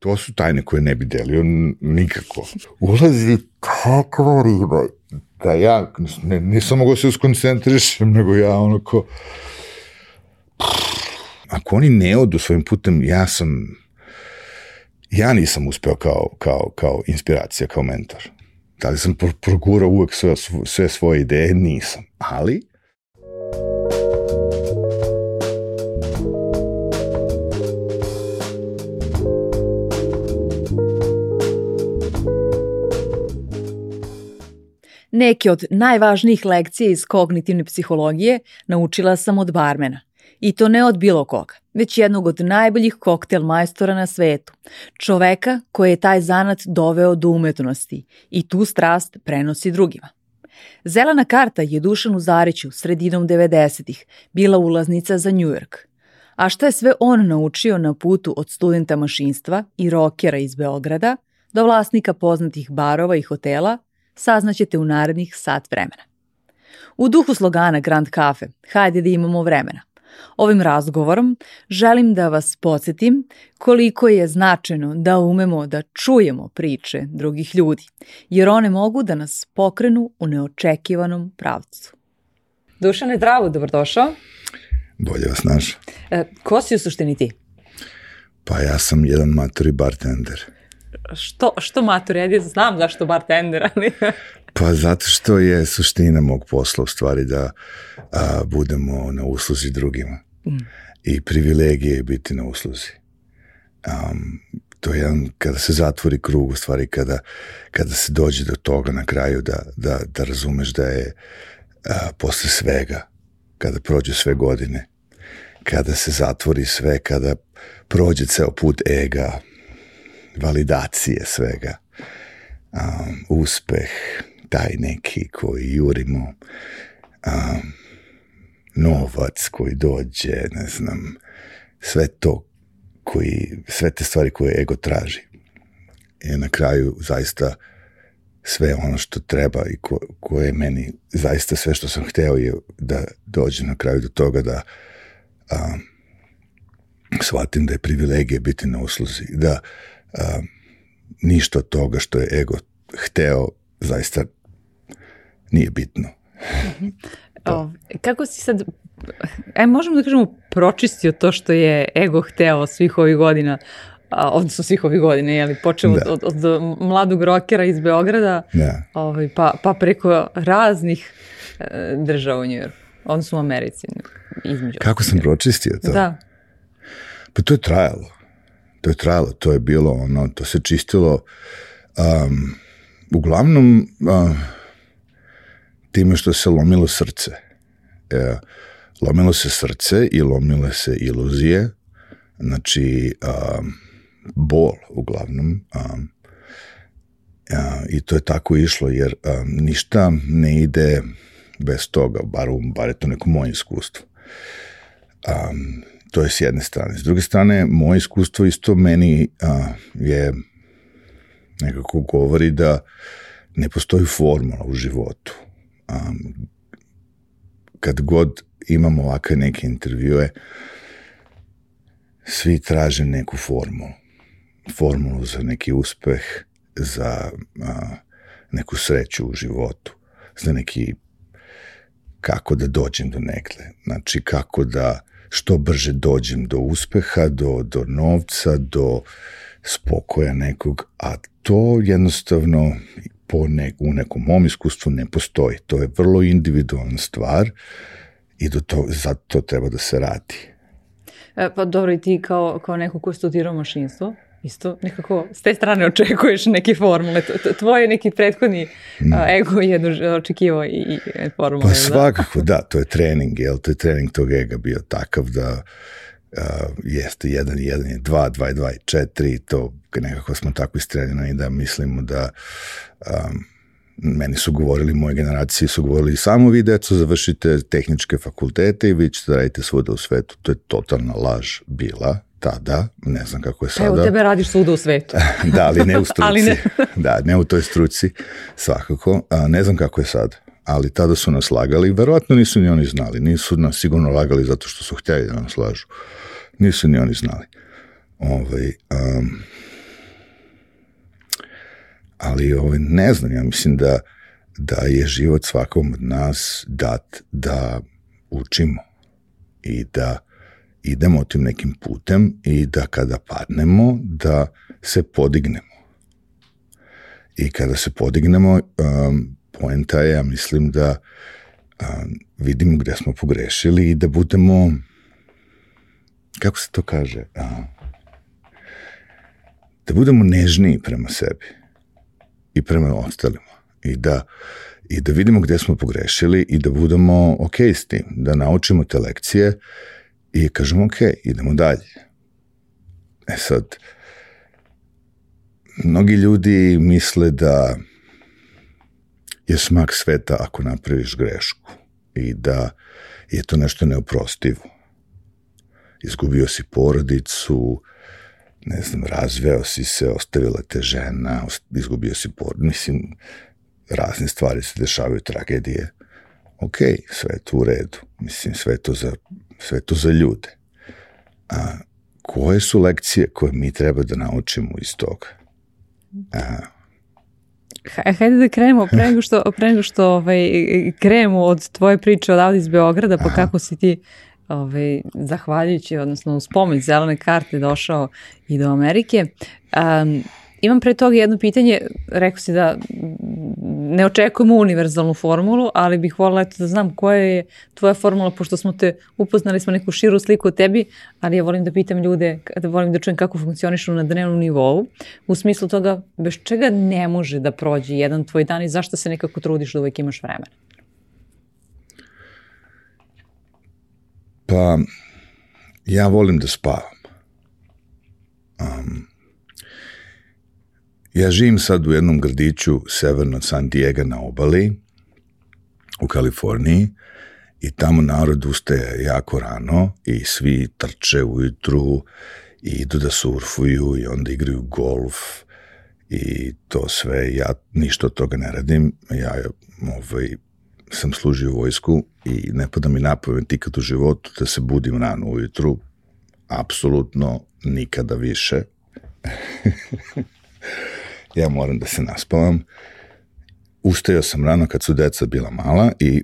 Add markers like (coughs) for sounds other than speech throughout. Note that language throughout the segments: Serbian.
To su tajne koje ne bi delio nikako. Ulazi takva riba da ja ne, nisam mogao se uskoncentrišem, nego ja onako... Ako oni ne odu svojim putem, ja sam... Ja nisam uspeo kao, kao, kao inspiracija, kao mentor. Da li sam progurao uvek sve, sve svoje ideje? Nisam. Ali, Neke od najvažnijih lekcija iz kognitivne psihologije naučila sam od barmena. I to ne od bilo koga, već jednog od najboljih koktel majstora na svetu. Čoveka koji je taj zanat doveo do umetnosti i tu strast prenosi drugima. Zelena karta je Dušanu Zariću sredinom 90-ih bila ulaznica za New York. A šta je sve on naučio na putu od studenta mašinstva i rokera iz Beograda do vlasnika poznatih barova i hotela – saznaćete u narednih sat vremena. U duhu slogana Grand Cafe, hajde da imamo vremena. Ovim razgovorom želim da vas podsjetim koliko je značajno da umemo da čujemo priče drugih ljudi, jer one mogu da nas pokrenu u neočekivanom pravcu. Dušane, zdravo, dobrodošao. Bolje vas naš. E, ko si u suštini ti? Pa ja sam jedan matori bartender što, što matur, ja znam zašto bartender, ali... pa zato što je suština mog posla u stvari da a, budemo na usluzi drugima. Mm. I privilegije je biti na usluzi. Um, to je jedan, kada se zatvori krug, u stvari kada, kada se dođe do toga na kraju da, da, da razumeš da je a, posle svega, kada prođe sve godine, kada se zatvori sve, kada prođe ceo put ega, validacije svega. Um, uspeh, taj neki koji jurimo, um, novac koji dođe, ne znam, sve to koji, sve te stvari koje ego traži. I na kraju zaista sve ono što treba i ko, koje je meni zaista sve što sam hteo je da dođe na kraju do toga da um, shvatim da je privilegija biti na usluzi, da a, ništa od toga što je ego hteo zaista nije bitno. Mm (laughs) -hmm. o, kako si sad, aj možemo da kažemo pročistio to što je ego hteo svih ovih godina, a, odnosno svih ovih godina, jeli, počeo da. od, od, od mladog rokera iz Beograda, da. ovaj, pa, pa preko raznih e, država u Njujorku, odnosno u Americi. Između Kako sam pročistio to? Da. Pa to je trajalo to je trajalo, to je bilo ono, to se čistilo um, uglavnom uh, time što se lomilo srce. E, lomilo se srce i lomile se iluzije, znači um, bol uglavnom. Um, uh, I to je tako išlo, jer um, ništa ne ide bez toga, bar, bar je to neko moje iskustvo. Um, To je s jedne strane. S druge strane, moje iskustvo isto meni a, je nekako govori da ne postoji formula u životu. A, kad god imamo ovakve neke intervjue, svi traže neku formulu. Formulu za neki uspeh, za a, neku sreću u životu, za neki kako da dođem do nekle. Znači, kako da što brže dođem do uspeha, do, do novca, do spokoja nekog, a to jednostavno po ne, u nekom mom iskustvu ne postoji. To je vrlo individualna stvar i do to, zato to treba da se radi. E, pa dobro, i ti kao, kao neko ko studirao mašinstvo, isto nekako s te strane očekuješ neke formule. Tvoj neki prethodni mm. ego je očekivao i, i formule. Pa da? svakako, da, to je trening, jel? To je trening tog ega bio takav da uh, jeste jedan i jedan je dva, dva i dva i četiri, to nekako smo tako istrenjeni da mislimo da um, meni su govorili, moje generacije su govorili samo vi deco završite tehničke fakultete i vi ćete da radite svuda u svetu. To je totalna laž bila, tada, ne znam kako je sada. Evo, tebe radiš svuda u svetu. (laughs) da, ali ne u (laughs) struci. ali ne. (laughs) da, ne u toj struci, svakako. A, ne znam kako je sad, ali tada su nas lagali, verovatno nisu ni oni znali, nisu nas sigurno lagali zato što su htjeli da nas lažu. Nisu ni oni znali. Ovaj, um, ali ovaj, ne znam, ja mislim da, da je život svakom od nas dat da učimo i da idemo tim nekim putem i da kada padnemo, da se podignemo. I kada se podignemo, um, poenta je, ja mislim da um, vidimo gde smo pogrešili i da budemo, kako se to kaže, a, da budemo nežniji prema sebi i prema ostalima i da i da vidimo gde smo pogrešili i da budemo ok s tim, da naučimo te lekcije i kažemo ok, idemo dalje. E sad, mnogi ljudi misle da je smak sveta ako napraviš grešku i da je to nešto neoprostivo. Izgubio si porodicu, ne znam, razveo si se, ostavila te žena, izgubio si porodicu, mislim, razne stvari se dešavaju, tragedije. Ok, sve je to u redu. Mislim, sve to za, sve to za ljude. A koje su lekcije koje mi treba da naučimo iz toga? A, Hajde da krenemo pre nego što, pre nego što ovaj, krenemo od tvoje priče odavde iz Beograda, pa Aha. kako si ti ovaj, zahvaljujući, odnosno uz pomoć zelene karte došao i do Amerike. Um, Imam pre toga jedno pitanje, rekao si da ne očekujemo univerzalnu formulu, ali bih volila eto da znam koja je tvoja formula, pošto smo te upoznali smo neku širu sliku o tebi, ali ja volim da pitam ljude, da volim da čujem kako funkcionišu na dnevnom nivou, u smislu toga bez čega ne može da prođe jedan tvoj dan i zašto se nekako trudiš da uvek imaš vremena? Pa, ja volim da spavam. Um, Ja živim sad u jednom gradiću severno od San Diego na obali u Kaliforniji i tamo narod ustaje jako rano i svi trče ujutru i idu da surfuju i onda igraju golf i to sve. Ja ništa od toga ne radim. Ja ovaj, sam služio vojsku i ne pada mi napamet ikad u životu da se budim rano ujutru. Apsolutno nikada više. (laughs) ja moram da se naspavam. Ustajao sam rano kad su deca bila mala i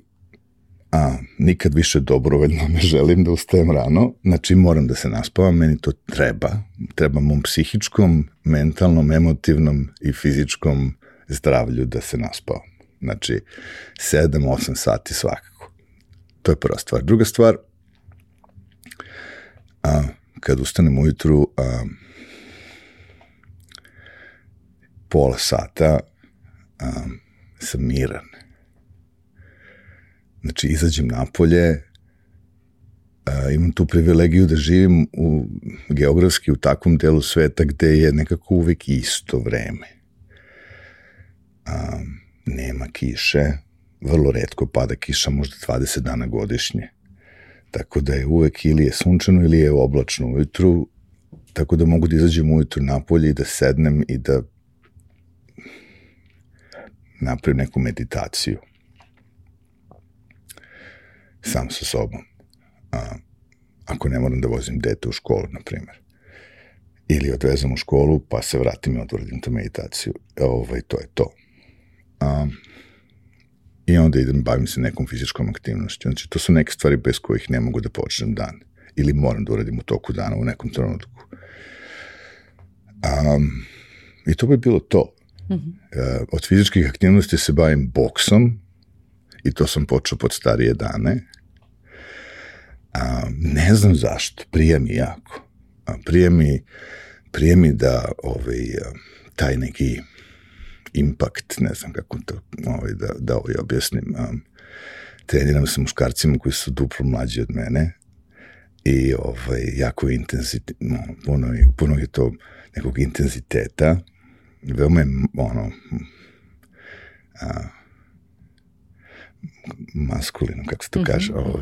a, nikad više dobrovoljno ne želim da ustajem rano, znači moram da se naspavam, meni to treba. Treba mom psihičkom, mentalnom, emotivnom i fizičkom zdravlju da se naspavam. Znači, 7-8 sati svakako. To je prva stvar. Druga stvar, a, kad ustanem ujutru, a, pola sata um, sam miran. Znači, izađem napolje, uh, imam tu privilegiju da živim u, geografski u takvom delu sveta gde je nekako uvek isto vreme. Um, nema kiše, vrlo redko pada kiša, možda 20 dana godišnje. Tako da je uvek ili je sunčano ili je oblačno ujutru, tako da mogu da izađem ujutru napolje i da sednem i da napravim neku meditaciju sam sa sobom. A, ako ne moram da vozim dete u školu, na primjer. Ili odvezam u školu, pa se vratim i odvrdim tu meditaciju. Ovaj, to je to. A, I onda idem, bavim se nekom fizičkom aktivnošću. Znači, to su neke stvari bez kojih ne mogu da počnem dan. Ili moram da uradim u toku dana u nekom trenutku. Um, I to bi bilo to. -hmm. Od fizičkih aktivnosti se bavim boksom i to sam počeo pod starije dane. A, ne znam zašto, prija mi jako. A, prija, mi, prija mi da ovaj, taj neki impact, ne znam kako to ovaj, da, da ovaj objasnim. A, treniram sa muškarcima koji su duplo mlađi od mene i ovaj, jako intenzit, no, puno, puno je to nekog intenziteta veoma je, ono, a, maskulino, kako se to mhm. kaže, mm -hmm. ovo,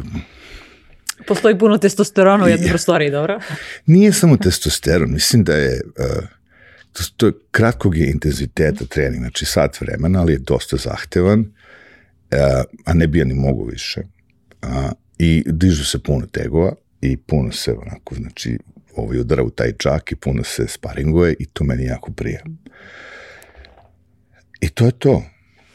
Postoji puno testosterona u jednoj prostoriji, dobro? Nije samo testosteron, mislim da je, uh, to, to je kratkog je intenziteta trening, znači sat vremena, ali je dosta zahtevan, uh, a ne bi ja ni mogu više. Uh, I dižu se puno tegova i puno se onako, znači, ovaj udara u taj čak i puno se sparinguje i to meni jako prija. I to je to.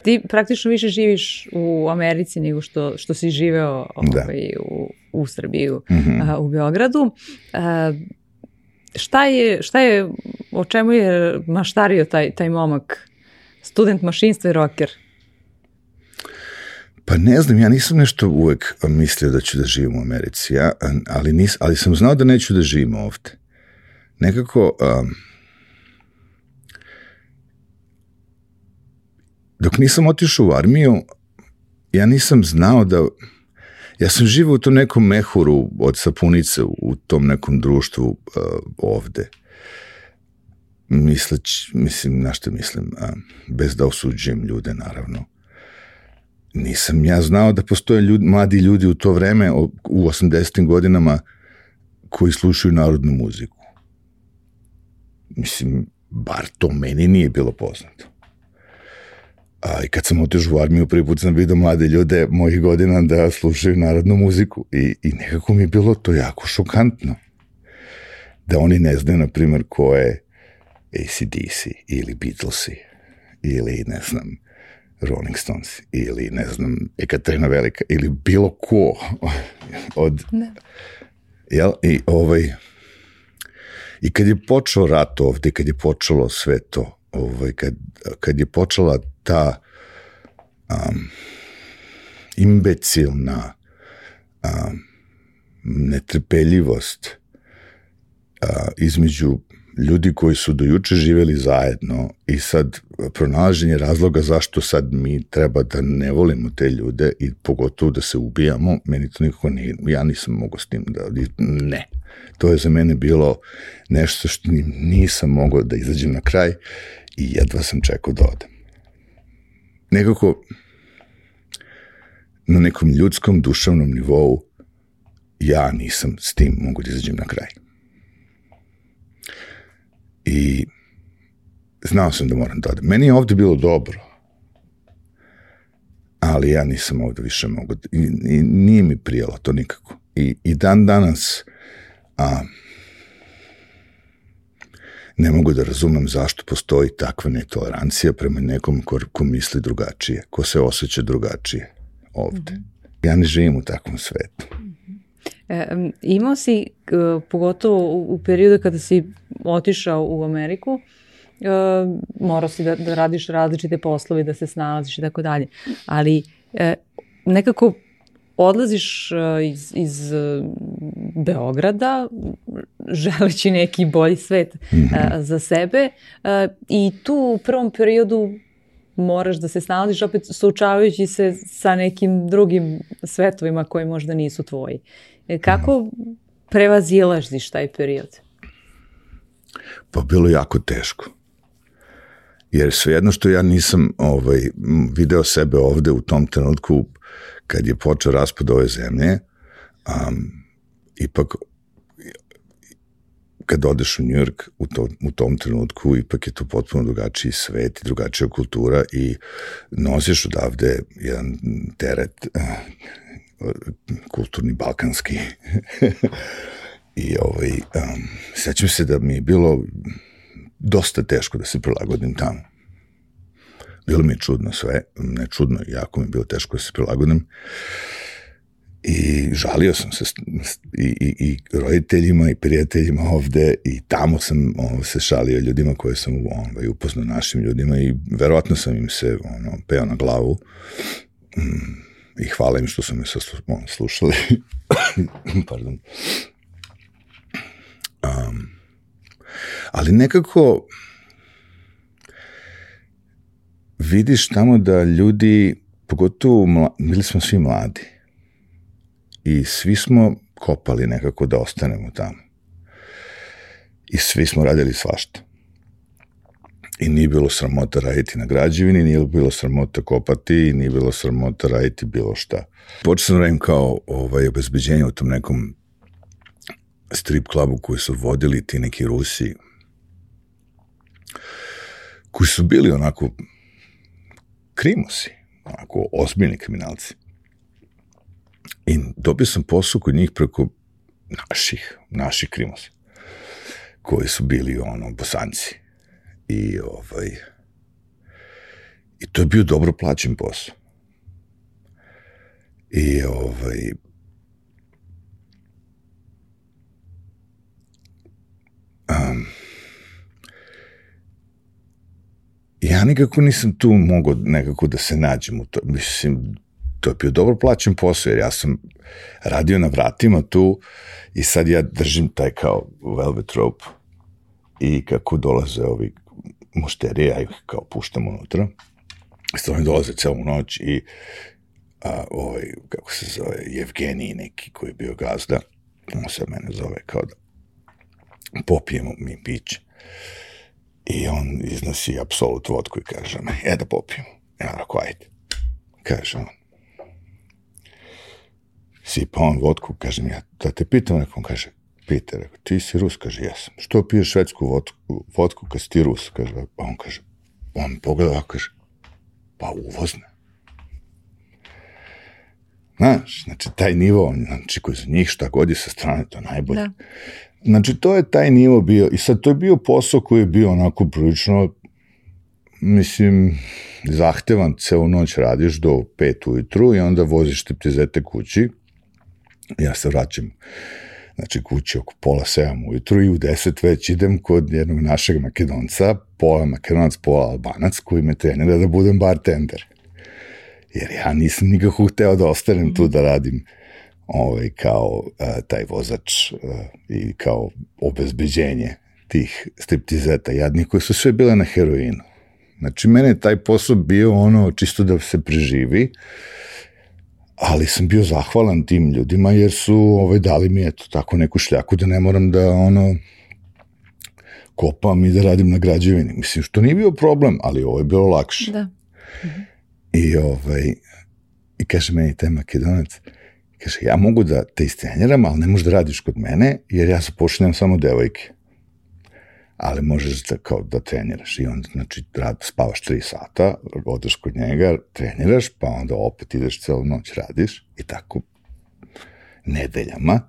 Ti praktično više živiš u Americi nego što, što si živeo Da. ovaj, u, u Srbiju, Mhm. a, u Beogradu. A, šta je, šta je, o čemu je maštario taj, taj momak? Student mašinstva i rocker. Pa ne znam, ja nisam nešto uvek mislio da ću da živim u Americi, ja, ali, nis, ali sam znao da neću da živim ovde. Nekako, um, dok nisam otišao u armiju, ja nisam znao da, ja sam živao u tom nekom mehuru od sapunice u tom nekom društvu uh, ovde. Misleć, mislim, na što mislim, a, bez da osuđujem ljude, naravno nisam ja znao da postoje ljudi, mladi ljudi u to vreme, u 80. godinama, koji slušaju narodnu muziku. Mislim, bar to meni nije bilo poznato. A i kad sam otišao u armiju, prvi put sam vidio mlade ljude mojih godina da slušaju narodnu muziku i, i nekako mi je bilo to jako šokantno. Da oni ne znaju, na primjer, ko je ACDC ili Beatlesi ili, ne znam, Rolling Stones ili ne znam Ekaterina Velika ili bilo ko od Da. jel i ovaj i kad je počeo rat ovde kad je počelo sve to ovaj kad, kad je počela ta um, imbecilna um, netrpeljivost a, između ljudi koji su do juče živeli zajedno i sad pronalaženje razloga zašto sad mi treba da ne volimo te ljude i pogotovo da se ubijamo, meni to nikako nije, ja nisam mogao s tim da, ne. To je za mene bilo nešto što ni- nisam mogao da izađem na kraj i jedva sam čekao da odem. Nekako na nekom ljudskom duševnom nivou ja nisam s tim mogu da izađem na kraj. I znao sam da moram da odem. Meni je ovde bilo dobro, ali ja nisam ovde više mogu, i, i nije mi prijelo to nikako. I, i dan danas a, ne mogu da razumem zašto postoji takva netolerancija prema nekom ko, ko misli drugačije, ko se osjeća drugačije ovde. Ja ne živim u takvom svetu. E, imao si, pogotovo u, u periodu kada si otišao u Ameriku, e, morao si da, da radiš različite poslove, da se snalaziš i tako dalje. Ali e, nekako odlaziš e, iz, iz e, Beograda želeći neki bolji svet e, za sebe i tu u prvom periodu moraš da se snalaziš opet suočavajući se sa nekim drugim svetovima koji možda nisu tvoji. E, Kako prevazilaziš taj period? Pa bilo jako teško. Jer svejedno što ja nisam ovaj, video sebe ovde u tom trenutku kad je počeo raspad ove zemlje, um, ipak kad odeš u New York u, to, u tom trenutku, ipak je to potpuno drugačiji svet i drugačija kultura i nosiš odavde jedan teret eh, kulturni, balkanski. I ovaj, um, sećam se da mi je bilo dosta teško da se prilagodim tamo. Bilo mi je čudno sve, ne čudno, jako mi je bilo teško da se prilagodim. I žalio sam se i, i, i roditeljima i prijateljima ovde i tamo sam ono, se šalio ljudima koje sam ovaj, upoznao našim ljudima i verovatno sam im se ono, peo na glavu mm, i hvala im što su me slušali. (coughs) Pardon. Um, ali nekako vidiš tamo da ljudi, pogotovo bili smo svi mladi i svi smo kopali nekako da ostanemo tamo. I svi smo radili svašta. I nije bilo sramota raditi na građevini, nije bilo sramota kopati, i nije bilo sramota raditi bilo šta. Počeo sam da radim kao ovaj, obezbeđenje u tom nekom strip klubu koji su vodili ti neki Rusi, koji su bili onako krimosi, onako ozbiljni kriminalci. I dobio sam posao kod njih preko naših, naših krimosa, koji su bili ono, bosanci. I ovaj, I to je bio dobro plaćen posao. I ovaj, um, ja nikako nisam tu mogao nekako da se nađem u to. Mislim, to je bio dobro plaćen posao, jer ja sam radio na vratima tu i sad ja držim taj kao velvet rope i kako dolaze ovi mušterije, ja ih kao puštam unutra. I oni dolaze celu noć i a, ovaj, kako se zove, Evgenij neki koji je bio gazda, on se mene zove kao da popijemo mi piće. I on iznosi apsolut vodku i kaže me, e da popijemo. Ja rekao, ajde. Kaže on. Sipa on vodku, kažem ja, da te pitam, nekom kaže, pita, rekao, ti si Rus, kaže, jesam. Što piješ švedsku vodku, vodku kad si ti Rus? Kaže, pa on kaže, on pogleda, kaže, pa uvozna. Znaš, znači taj nivo, znači koji za njih šta god je sa strane, to najbolje. Da. Znači, to je taj nivo bio, i sad to je bio posao koji je bio onako prilično, mislim, zahtevan, ceo noć radiš do pet ujutru i onda voziš te ptizete kući, ja se vraćam znači kući oko pola sedam ujutru i u deset već idem kod jednog našeg makedonca, pola makedonac, pola albanac, koji me trenira da budem bartender. Jer ja nisam nikako hteo da ostanem tu da radim ovaj, kao uh, taj vozač uh, i kao obezbeđenje tih striptizeta jadnih koji su sve bile na heroinu. Znači, mene je taj posao bio ono čisto da se preživi, ali sam bio zahvalan tim ljudima jer su ovaj, dali mi eto tako neku šljaku da ne moram da ono kopam i da radim na građevini. Mislim, što nije bio problem, ali ovo je bilo lakše. Da. Mhm. I ovaj, i kaže meni taj makedonac, Kaže, ja mogu da te istrenjeram, ali ne možeš da radiš kod mene, jer ja zapošljam samo devojke. Ali možeš da, kao da treniraš i onda, znači, rad, spavaš 3 sata, odeš kod njega, treniraš, pa onda opet ideš celu noć, radiš i tako nedeljama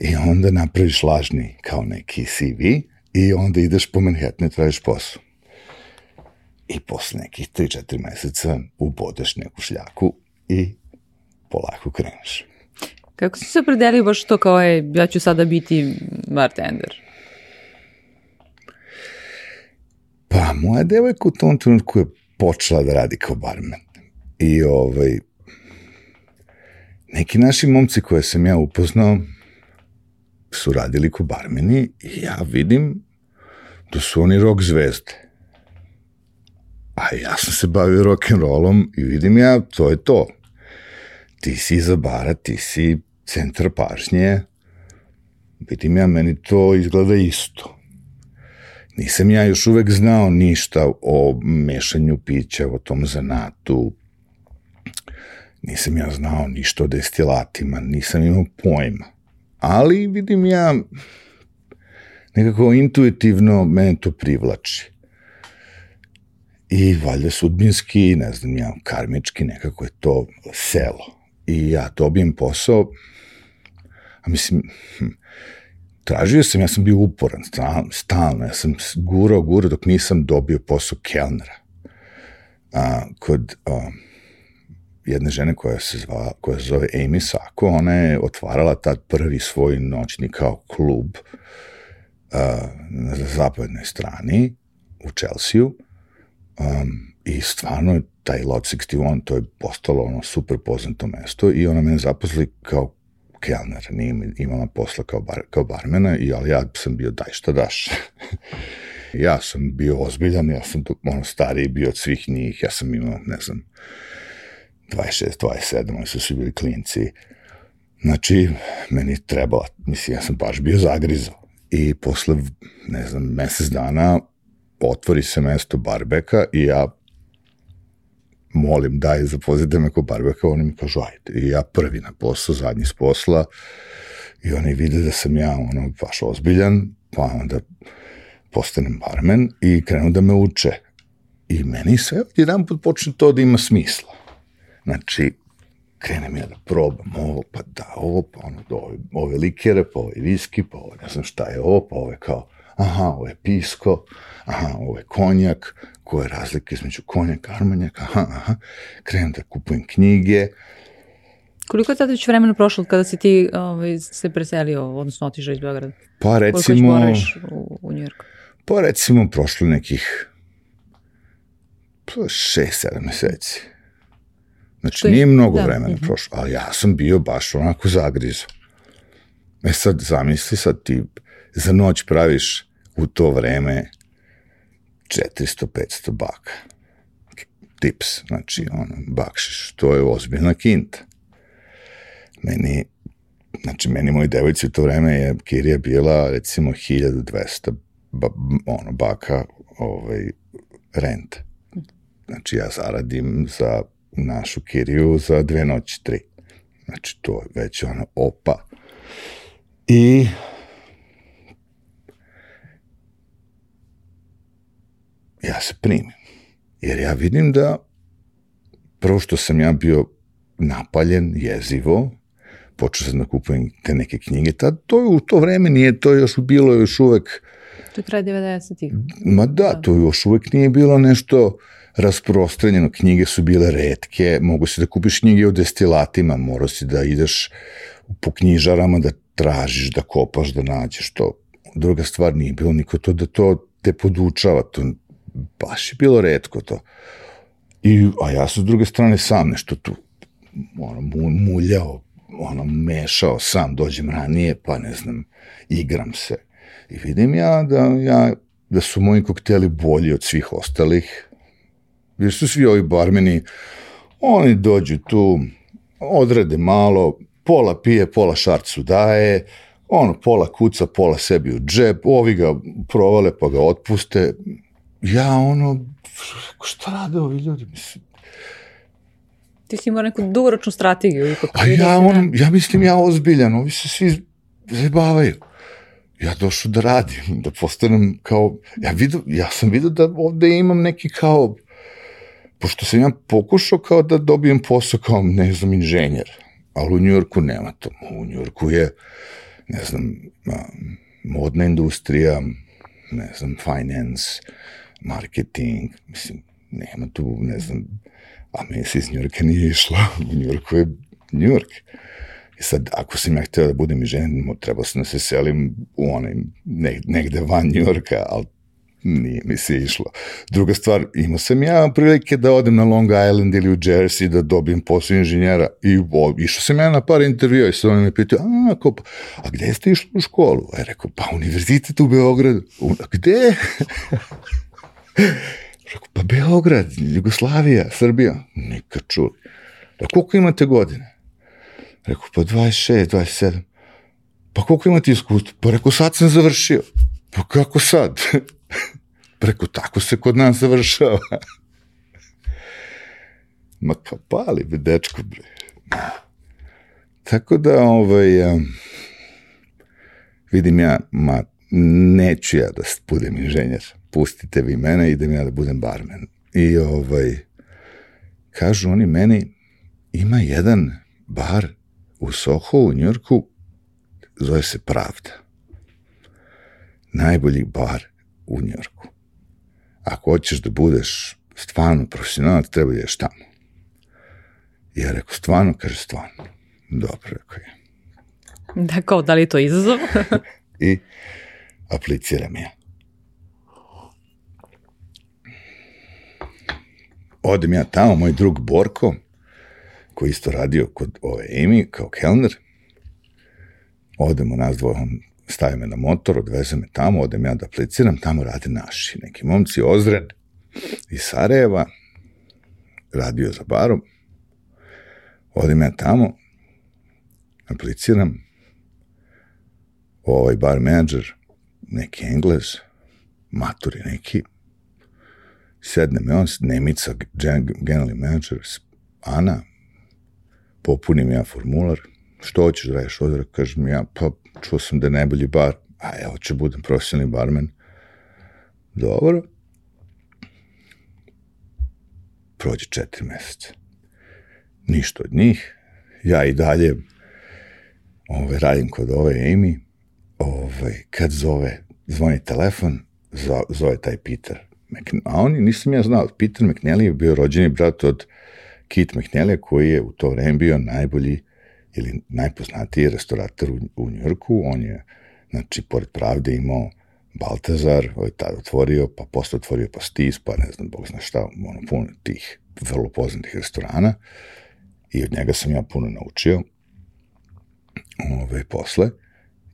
i onda napraviš lažni kao neki CV i onda ideš po Manhattanu i tražiš posao. I posle nekih 3-4 meseca ubodeš neku šljaku i polako kreneš. Kako si se opredelio baš to kao je, ja ću sada biti bartender? Pa, moja devojka u tom trenutku je počela da radi kao barmen. I ovaj, neki naši momci koje sam ja upoznao su radili kao barmeni i ja vidim da su oni rock zvezde. A ja sam se bavio rock'n'rollom i vidim ja, to je to ti si iza bara, ti si centar pažnje, vidim ja, meni to izgleda isto. Nisam ja još uvek znao ništa o mešanju pića, o tom zanatu, nisam ja znao ništa o destilatima, nisam imao pojma. Ali vidim ja, nekako intuitivno mene to privlači. I valjda sudbinski, ne znam ja, karmički, nekako je to selo i ja dobijem posao, a mislim, hm, tražio sam, ja sam bio uporan, stalno, stalno ja sam gurao, gurao dok nisam dobio posao kelnera. A, kod a, jedne žene koja se, zva, koja se zove Amy Sako, ona je otvarala tad prvi svoj noćni kao klub a, na zapadnoj strani u Chelsea-u um, i stvarno taj Lot 61, to je postalo ono super poznato mesto i ona mene zaposli kao kelner, nije imala posla kao, bar, kao barmena, i, ali ja sam bio daj šta daš. (laughs) ja sam bio ozbiljan, ja sam ono stariji bio od svih njih, ja sam imao, ne znam, 26, 27, oni su svi bili klinci. Znači, meni trebala, mislim, ja sam baš bio zagrizao. I posle, ne znam, mesec dana otvori se mesto barbeka i ja molim, daj, zapozite me ko barbeka, oni mi kažu, ajde. I ja prvi na posao, zadnji s posla, i oni vide da sam ja, ono, baš ozbiljan, pa onda postanem barmen i krenu da me uče. I meni sve jedan put počne to da ima smisla. Znači, krenem ja da probam ovo, pa da, ovo, pa ono, da ove, ove likere, pa ove viski, pa ovo, ne znam šta je ovo, pa ovo je kao, aha, ovo je pisko, aha, ovo je konjak, koja je razlika između konjaka, armanjaka, aha, aha, krenem da kupujem knjige. Koliko je tada već vremena prošlo kada si ti ovaj, se preselio, odnosno otišao iz Beograda? Pa recimo... Koliko u, u Njujorku? Pa recimo prošlo nekih pa šest, sedam meseci. Znači, nije mnogo da. vremena mhm. prošlo, ali ja sam bio baš onako zagrizo. E sad, zamisli sad ti za noć praviš u to vreme 400-500 baka. Tips, znači, ono, bakšiš, to je ozbiljna kinta. Meni, znači, meni moj devojci u to vreme je kirija bila, recimo, 1200 ba, ono, baka ovaj, renta. Znači, ja zaradim za našu kiriju za dve noći, tri. Znači, to je već ono, opa. I ja se primim. Jer ja vidim da prvo što sam ja bio napaljen, jezivo, počeo sam da kupujem te neke knjige, tad to je u to vreme nije to još bilo još uvek To je kraj 90-ih. Ma da, da, to još uvek nije bilo nešto rasprostranjeno, knjige su bile redke, mogu se da kupiš knjige o destilatima, morao si da ideš po knjižarama da tražiš, da kopaš, da nađeš to. Druga stvar, nije bilo niko to da to te podučava, to baš je bilo redko to. I, a ja sam s druge strane sam nešto tu ono, muljao, ono, mešao sam, dođem ranije, pa ne znam, igram se. I vidim ja da, ja, da su moji kokteli bolji od svih ostalih, jer su svi ovi barmeni, oni dođu tu, odrade malo, pola pije, pola šarcu daje, ono, pola kuca, pola sebi u džep, ovi ga provale pa ga otpuste, ja ono, šta rade ovi ljudi, mislim, Ti si imao neku dugoročnu strategiju. Ipak, A ja, on, ja mislim ja ozbiljan, ovi se svi zabavaju. Ja došao da radim, da postanem kao, ja, vidio, ja sam vidio da ovde imam neki kao, pošto sam ja pokušao kao da dobijem posao kao, ne znam, inženjer, ali u Njujorku nema to. U Njujorku je, ne znam, modna industrija, ne znam, finance, marketing, mislim, nema tu, ne znam, a mesi iz Njurka nije išla, (laughs) u Njurku je Njurk. I sad, ako sam ja htio da budem inženjer, trebao sam da se selim u onaj, negde van Njurka, ali nije mi se išlo. Druga stvar, imao sam ja prilike da odem na Long Island ili u Jersey da dobijem posao inženjera i o, išao sam ja na par intervjua i sad on me pitao, a, ko, a gde ste išli u školu? Ja rekao, pa univerzitet u Beogradu. A gde? (laughs) Rekao, pa Beograd, Jugoslavija, Srbija. Nikad čuli. Da koliko imate godine? Rekao, pa 26, 27. Pa koliko imate iskustva? Pa rekao, sad sam završio. Pa kako sad? (laughs) Preko tako se kod nas završava. (laughs) Ma pa pali be, dečko, bre. Tako da, ovaj, um, vidim ja, ma, neću ja da budem inženjer pustite vi mene, idem ja da budem barmen. I ovaj, kažu oni meni, ima jedan bar u Soho u Njurku, zove se Pravda. Najbolji bar u Njurku. Ako hoćeš da budeš stvarno profesionalac, treba ideš tamo. Ja rekao, stvarno? Kaže, stvarno. Dobro, rekao je. Da, kao, da li je to izazov? (laughs) I apliciram ja. Odem ja tamo, moj drug Borko, koji isto radio kod ove Amy kao kelner, odemo nas dvoje, on me na motor, odveze me tamo, odem ja da apliciram, tamo rade naši, neki momci Ozren iz Sarajeva, radio za barom, odem ja tamo, apliciram, ovaj bar menadžer, neki englez, maturi neki, sedne me on, Nemica, generalni manager, Ana, popunim ja formular, što hoćeš da radiš ovdje, kažem ja, pa čuo sam da je najbolji bar, a ja hoću budem profesionalni barmen. Dobro. Prođe četiri meseca. Ništa od njih. Ja i dalje ove, radim kod ove Amy. Ove, kad zove zvoni telefon, zove taj Peter. Oni, nisam ja znao, Peter McNally je bio rođeni brat od Kit McNally koji je u to vreme bio najbolji ili najpoznatiji restaurator u, u Njurku. On je, znači, pored pravde imao Baltazar, ovaj tad otvorio, pa posle otvorio Pastis, pa ne znam, bog zna šta, ono, puno tih vrlo poznatih restorana. I od njega sam ja puno naučio ove, ovaj, posle.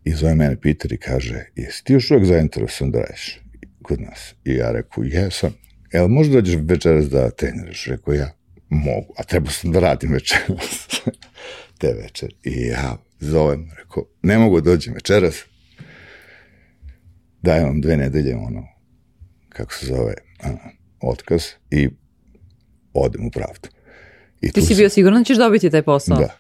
I zove mene Peter i kaže, jesi ti još uvek zainteresovan da radiš kod nas? I ja rekao, jesam. Evo, možda dođeš večeras da treniraš? Rekao ja, mogu, a treba sam da radim večeras. (laughs) Te večer. I ja zovem, rekao, ne mogu da dođem večeras, dajem vam dve nedelje, ono, kako se zove, a, otkaz i odem u pravdu. I Ti si bio siguran da ćeš dobiti taj posao? Da,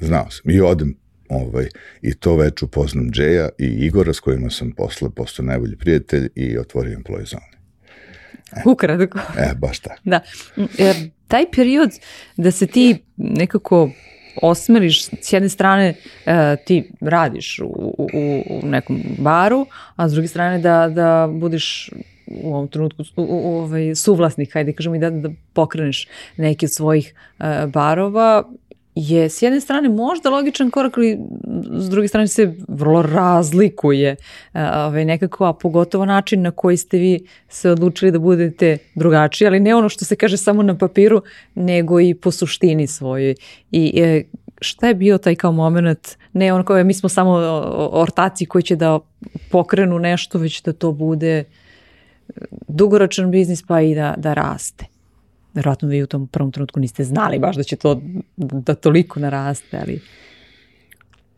znao sam. I odem ovaj, i to već upoznam Džeja i Igora s kojima sam posle postao najbolji prijatelj i otvorio employee zone. E. Ukratko. E, baš tako. Da. E, taj period da se ti nekako osmeriš, s jedne strane e, ti radiš u, u, u nekom baru, a s druge strane da, da budiš u ovom trenutku u, u, ovaj, suvlasnik, hajde kažemo i da, da pokreneš neki od svojih e, barova je s jedne strane možda logičan korak, ali s druge strane se vrlo razlikuje ovaj, nekako, a pogotovo način na koji ste vi se odlučili da budete drugačiji, ali ne ono što se kaže samo na papiru, nego i po suštini svojoj. I e, šta je bio taj kao moment, ne ono kao mi smo samo ortaci koji će da pokrenu nešto, već da to bude dugoročan biznis pa i da, da raste. Verovatno vi u tom prvom trenutku niste znali baš da će to da toliko naraste, ali...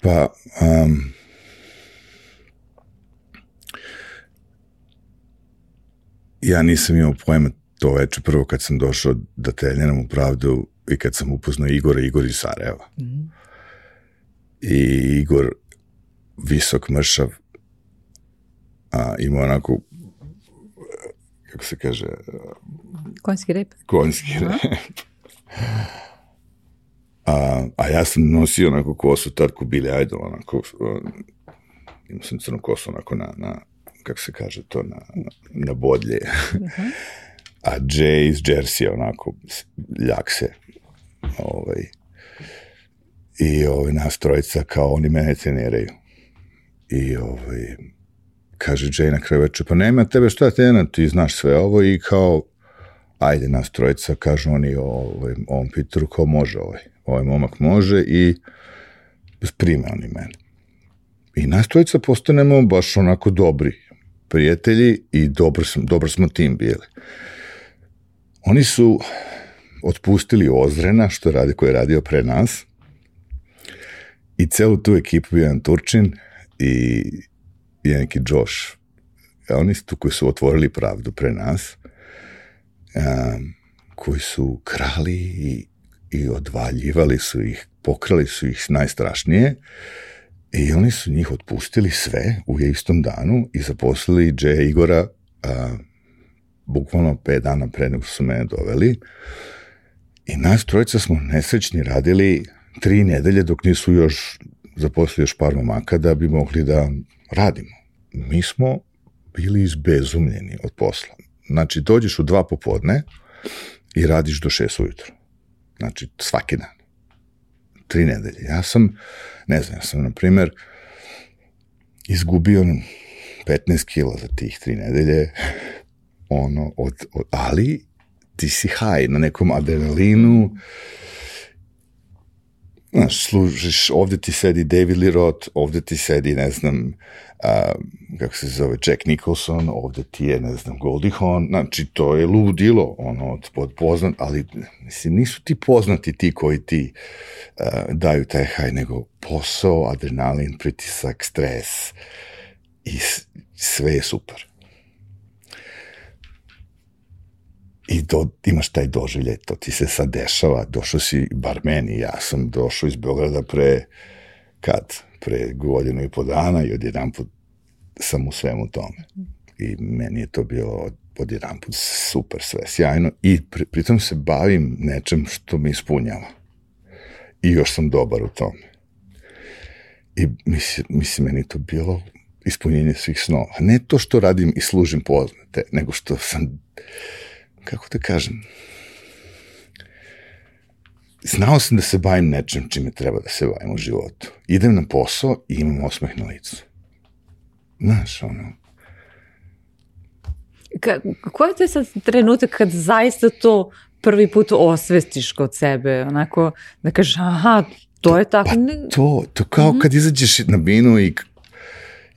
Pa, um, ja nisam imao pojma to veče prvo kad sam došao da treniram u pravdu i kad sam upoznao Igora, Igor iz Sarajeva. Mm -hmm. I Igor, visok mršav, a, ima onako kako se kaže... Konjski rep. Konjski rep. A, a ja sam nosio onako kosu, tad ko Billy Idol, onako, imao sam crnu kosu onako na, na kako se kaže to, na, na, na bodlje. Uh. -huh. A Jay iz Jersey, onako, ljak se. Ovaj, I ovaj, nas trojica, kao oni mene treniraju. I ovaj, kaže Jay na kraju večer, pa nema tebe šta tena, ti znaš sve ovo i kao, ajde nas trojica, kažu oni o ovaj, ovom Peteru, kao može ovaj, ovaj momak može i prime oni mene. I nas trojica postanemo baš onako dobri prijatelji i dobro, sam, dobro smo tim bili. Oni su otpustili Ozrena, što radi, koji je radio pre nas, i celu tu ekipu jedan Turčin i je neki Josh. Oni su tu koji su otvorili pravdu pre nas, um, koji su krali i, i odvaljivali su ih, pokrali su ih najstrašnije i oni su njih otpustili sve u istom danu i zaposlili Džeja Igora a, bukvalno pet dana pre nego su mene doveli i nas trojica smo nesrećni radili tri nedelje dok nisu još zaposlili još par momaka da bi mogli da radimo. Mi smo bili izbezumljeni od posla. Znači, dođeš u dva popodne i radiš do šest ujutro. Znači, svaki dan. Tri nedelje. Ja sam, ne znam, ja sam, na primer, izgubio 15 kila za tih tri nedelje, (laughs) ono, od, od, ali ti si haj na nekom adrenalinu, Znaš, služiš, ovde ti sedi David Lee Roth, ovde ti sedi, ne znam, a, kako se zove, Jack Nicholson, ovde ti je, ne znam, Goldie Hawn, znači, to je ludilo, ono, od, od poznat, ali, mislim, nisu ti poznati ti koji ti a, daju taj haj, nego posao, adrenalin, pritisak, stres i sve je super. I do, imaš taj doživljaj, to ti se sad dešava, došao si, bar meni, ja sam došao iz Beograda pre, kad? Pre godinu i po dana i odjedan put sam u svemu tome. I meni je to bilo odjedan put super sve, sjajno i pri, pritom se bavim nečem što me ispunjava. I još sam dobar u tome. I mislim, mislim meni to bilo ispunjenje svih snova. Ne to što radim i služim poznate, nego što sam, kako da kažem, znao sam da se bavim nečem čime treba da se bavim u životu. Idem na posao i imam osmeh na licu. Znaš, ono, Ka, ko je to sad trenutak kad zaista to prvi put osvestiš kod sebe, onako da kažeš aha, to je tako. Pa to, to kao mm -hmm. kad izađeš na binu i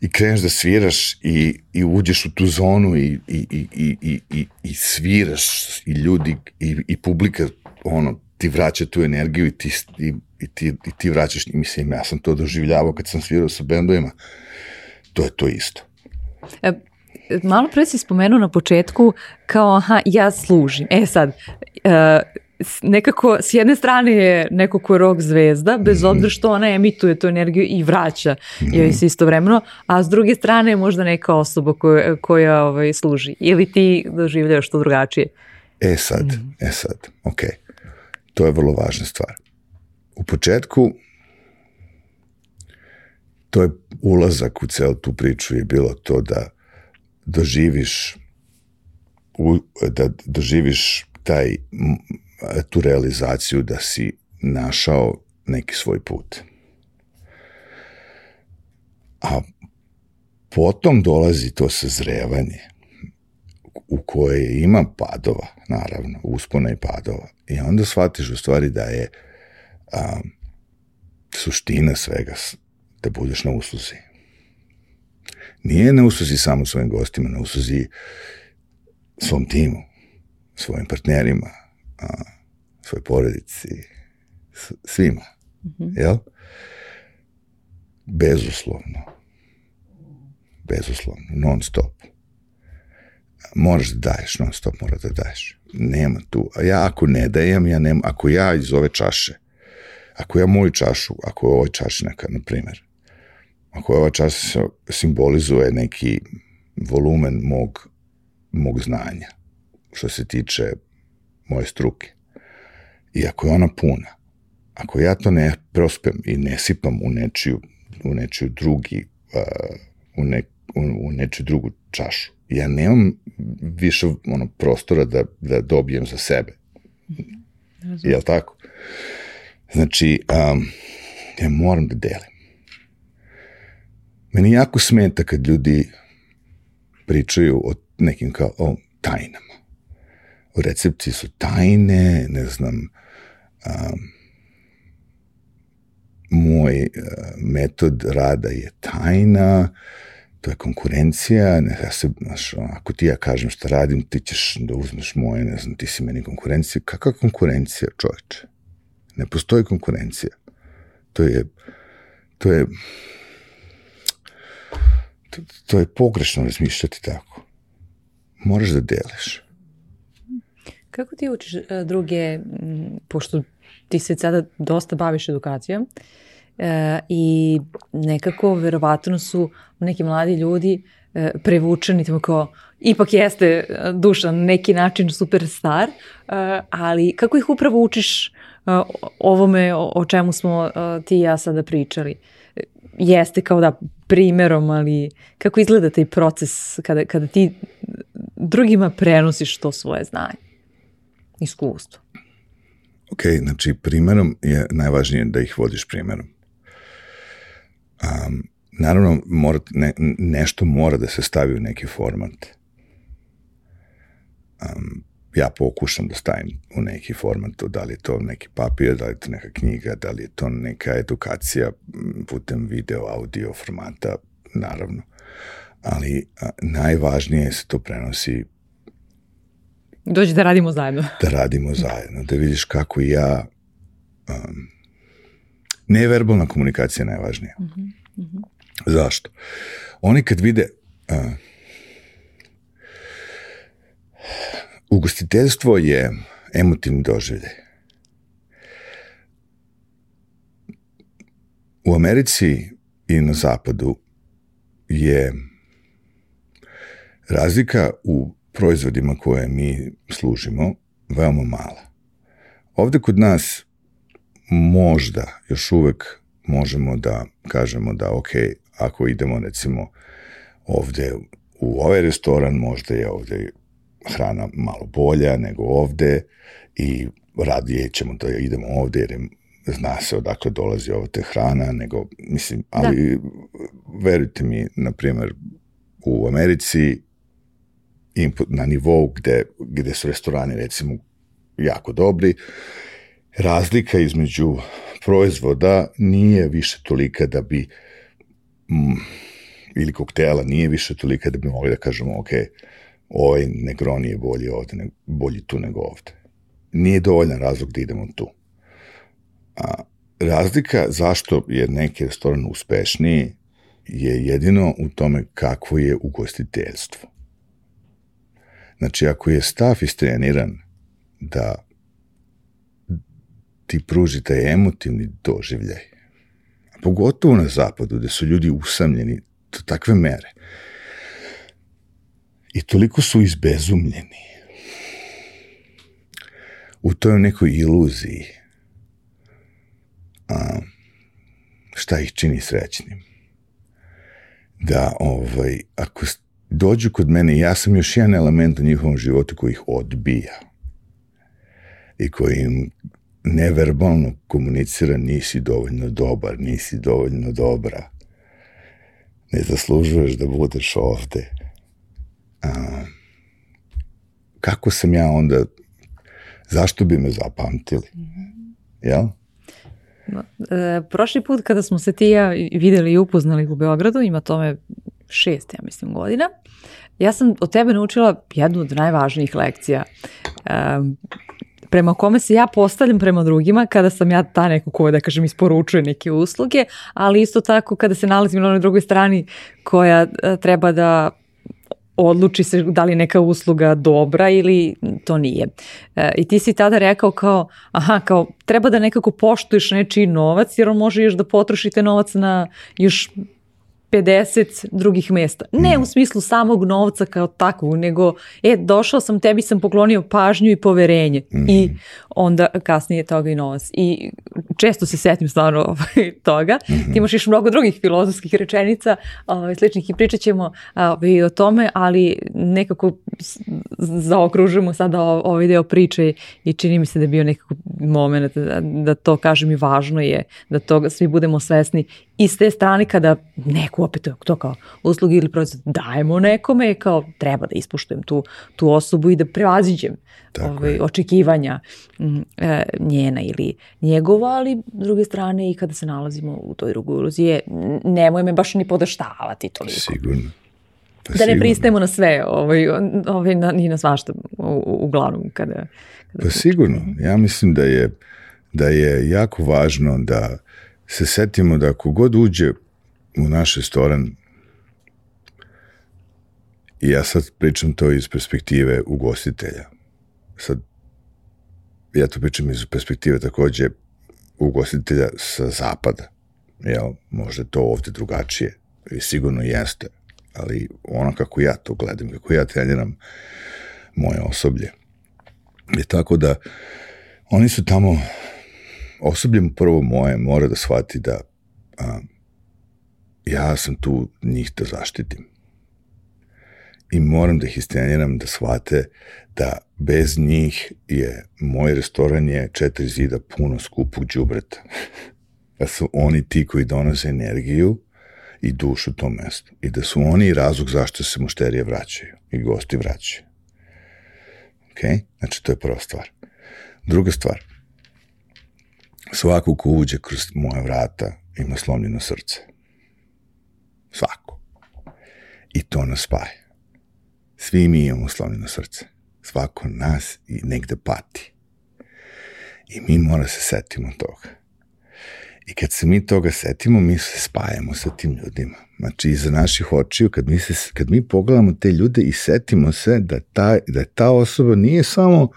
i kreneš da sviraš i, i uđeš u tu zonu i, i, i, i, i, i sviraš i ljudi i, i publika ono, ti vraća tu energiju i ti, i, i ti, i ti vraćaš, i mislim, ja sam to doživljavao kad sam svirao sa bendovima, to je to isto. E, malo pre si spomenuo na početku kao, aha, ja služim. E sad, e, nekako s jedne strane je neko ko je rock zvezda, bez mhm. obzira što ona emituje tu energiju i vraća joj se istovremeno, a s druge strane je možda neka osoba koja, koja ovaj, služi. Ili ti doživljaš to drugačije? E sad, mm. e sad, ok. To je vrlo važna stvar. U početku to je ulazak u celu tu priču je bilo to da doživiš da doživiš taj tu realizaciju da si našao neki svoj put. A potom dolazi to sazrevanje u koje ima padova, naravno, uspona i padova. I onda shvatiš u stvari da je a, suština svega da budeš na usluzi. Nije na usluzi samo svojim gostima, na usluzi svom timu, svojim partnerima, a, svoj porodici, svima. Mm -hmm. Jel? Bezuslovno. Bezuslovno. Non stop. Moraš da daješ, non stop mora da daješ. Nema tu. A ja ako ne dajem, ja nema, ako ja iz ove čaše, ako ja moju čašu, ako je ovoj čašnjaka, na primjer, ako je ova čaša simbolizuje neki volumen mog, mog znanja, što se tiče moje struke. I ako je ona puna, ako ja to ne prospem i ne sipam u nečiju, u nečiju drugi, u, ne, u, u nečiju drugu čašu, ja nemam više ono, prostora da, da dobijem za sebe. Razumem. Jel tako? Znači, um, ja moram da delim. Meni jako smeta kad ljudi pričaju o nekim kao o tajnama recepti su tajne, ne znam, um, moj uh, metod rada je tajna, to je konkurencija, ne, ja se, znaš, ako ti ja kažem šta radim, ti ćeš da uzmeš moje, ne znam, ti si meni konkurencija. Kakva konkurencija, čoveče? Ne postoji konkurencija. To je, to je, to, to je pogrešno razmišljati tako. Moraš da deliš. Kako ti učiš e, druge, pošto ti se sada dosta baviš edukacijom e, i nekako verovatno su neki mladi ljudi e, prevučeni tamo kao ipak jeste duša na neki način superstar, ali kako ih upravo učiš ovome o, čemu smo ti i ja sada pričali? Jeste kao da primerom, ali kako izgleda taj proces kada, kada ti drugima prenosiš to svoje znanje? Iskustvo. Ok, znači primerom je najvažnije da ih vodiš primerom. Um, naravno, mora, ne, nešto mora da se stavi u neki format. Um, ja pokušam da stavim u neki format, da li je to neki papir, da li je to neka knjiga, da li je to neka edukacija putem video, audio formata, naravno. Ali a, najvažnije je da se to prenosi Dođi da radimo zajedno. (laughs) Da radimo zajedno, da vidiš kako ja... Um, neverbalna komunikacija je najvažnija. Mm -hmm. Mm -hmm. Zašto? Oni kad vide... Uh, ugostiteljstvo je emotivni doživljaj. U Americi i na zapadu je razlika u proizvodima koje mi služimo veoma mala. Ovde kod nas možda još uvek možemo da kažemo da ok, ako idemo recimo ovde u ovaj restoran, možda je ovde hrana malo bolja nego ovde i radije ćemo da idemo ovde jer je zna se odakle dolazi ova te hrana, nego, mislim, ali da. verujte mi, na primjer, u Americi na nivou gde, gde su restorani, recimo, jako dobri, razlika između proizvoda nije više tolika da bi mm, ili koktela nije više tolika da bi mogli da kažemo ok, ovaj Negroni je bolji ovde, ne, bolji tu nego ovde. Nije dovoljan razlog da idemo tu. A, razlika zašto je neki restoran uspešniji je jedino u tome kakvo je ugostiteljstvo. Znači, ako je stav istreniran da ti pruži taj emotivni doživljaj, pogotovo na zapadu, gde su ljudi usamljeni do takve mere i toliko su izbezumljeni u toj nekoj iluziji a, šta ih čini srećnim. Da, ovaj, ako dođu kod mene, ja sam još jedan element u njihovom životu koji ih odbija i koji im neverbalno komunicira nisi dovoljno dobar, nisi dovoljno dobra, ne zaslužuješ da budeš ovde. A, kako sam ja onda, zašto bi me zapamtili? -hmm. Jel? E, prošli put kada smo se ti ja videli i upoznali u Beogradu, ima tome šest, ja mislim, godina, ja sam od tebe naučila jednu od najvažnijih lekcija. E, prema kome se ja postavljam prema drugima kada sam ja ta neko koja, da kažem, isporučuje neke usluge, ali isto tako kada se nalazim na onoj drugoj strani koja e, treba da odluči se da li neka usluga dobra ili to nije. E, I ti si tada rekao kao, aha, kao treba da nekako poštuješ nečiji novac jer on može još da potrošite novac na još 50 drugih mesta. Ne u smislu samog novca kao takvog, nego e, došao sam, tebi sam poklonio pažnju i poverenje mm. i onda kasnije toga i novac. I često se setim stvarno (laughs) ovaj, toga. Mm -hmm. Ti imaš još mnogo drugih filozofskih rečenica ovaj, sličnih i pričat ćemo ovaj, o tome, ali nekako zaokružujemo sada ovaj deo priče i čini mi se da je bio nekako moment da, da to kažem i važno je da toga svi budemo svesni i s te strane kada neku opet to kao uslugu ili proizvod dajemo nekome kao treba da ispuštujem tu, tu osobu i da prevaziđem ovaj, očekivanja e, njena ili njegova, ali s druge strane i kada se nalazimo u toj drugoj iluziji, nemoj me baš ni podaštavati toliko. Sigurno. Pa da ne pristajemo na sve, ovaj, ovaj, na, ni na svašta, u, uglavnom. Kada, kada pa sigurno. Ja mislim da je, da je jako važno da se setimo da ako god uđe u naš restoran, i ja sad pričam to iz perspektive ugostitelja, sad ja to pričam iz perspektive takođe ugostitelja sa zapada, jel, možda to ovde drugačije, i sigurno jeste, ali ono kako ja to gledam, kako ja treniram moje osoblje, je tako da oni su tamo osobljem prvo moje mora da shvati da a, ja sam tu njih da zaštitim. I moram da ih istreniram da shvate da bez njih je moj restoran je četiri zida puno skupog džubreta. (laughs) da su oni ti koji donose energiju i dušu tom mestu. I da su oni razlog zašto se mušterije vraćaju i gosti vraćaju. Ok? Znači, to je prva stvar. Druga stvar, Svako ko uđe kroz moja vrata ima slomljeno srce. Svako. I to nas spaja. Svi mi imamo slomljeno srce. Svako nas i negde pati. I mi mora se setimo toga. I kad se mi toga setimo, mi se spajamo sa tim ljudima. Znači, iza naših očiju, kad mi, se, kad mi pogledamo te ljude i setimo se da ta, da ta osoba nije samo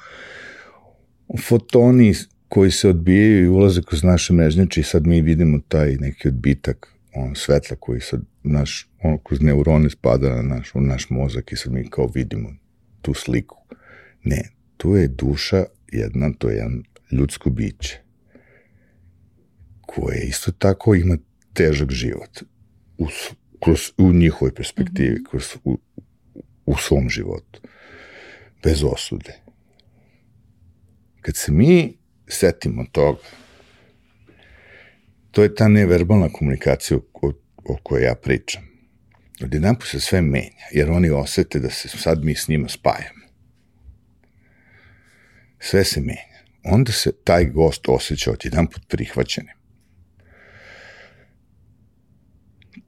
fotoni koji se odbijaju i ulaze kroz naše mrežnjače i sad mi vidimo taj neki odbitak on, svetla koji sad naš, on, kroz neurone spada na naš, u naš mozak i sad mi kao vidimo tu sliku. Ne, tu je duša jedna, to je jedan ljudsko biće koje isto tako ima težak život. u, kroz, u njihovoj perspektivi, mm -hmm. kroz, u, u svom životu. Bez osude. Kad se mi setimo toga, to je ta neverbalna komunikacija o, o kojoj ja pričam. Odjedan se sve menja, jer oni osete da se sad mi s njima spajamo. Sve se menja. Onda se taj gost osjeća odjedan put prihvaćenim.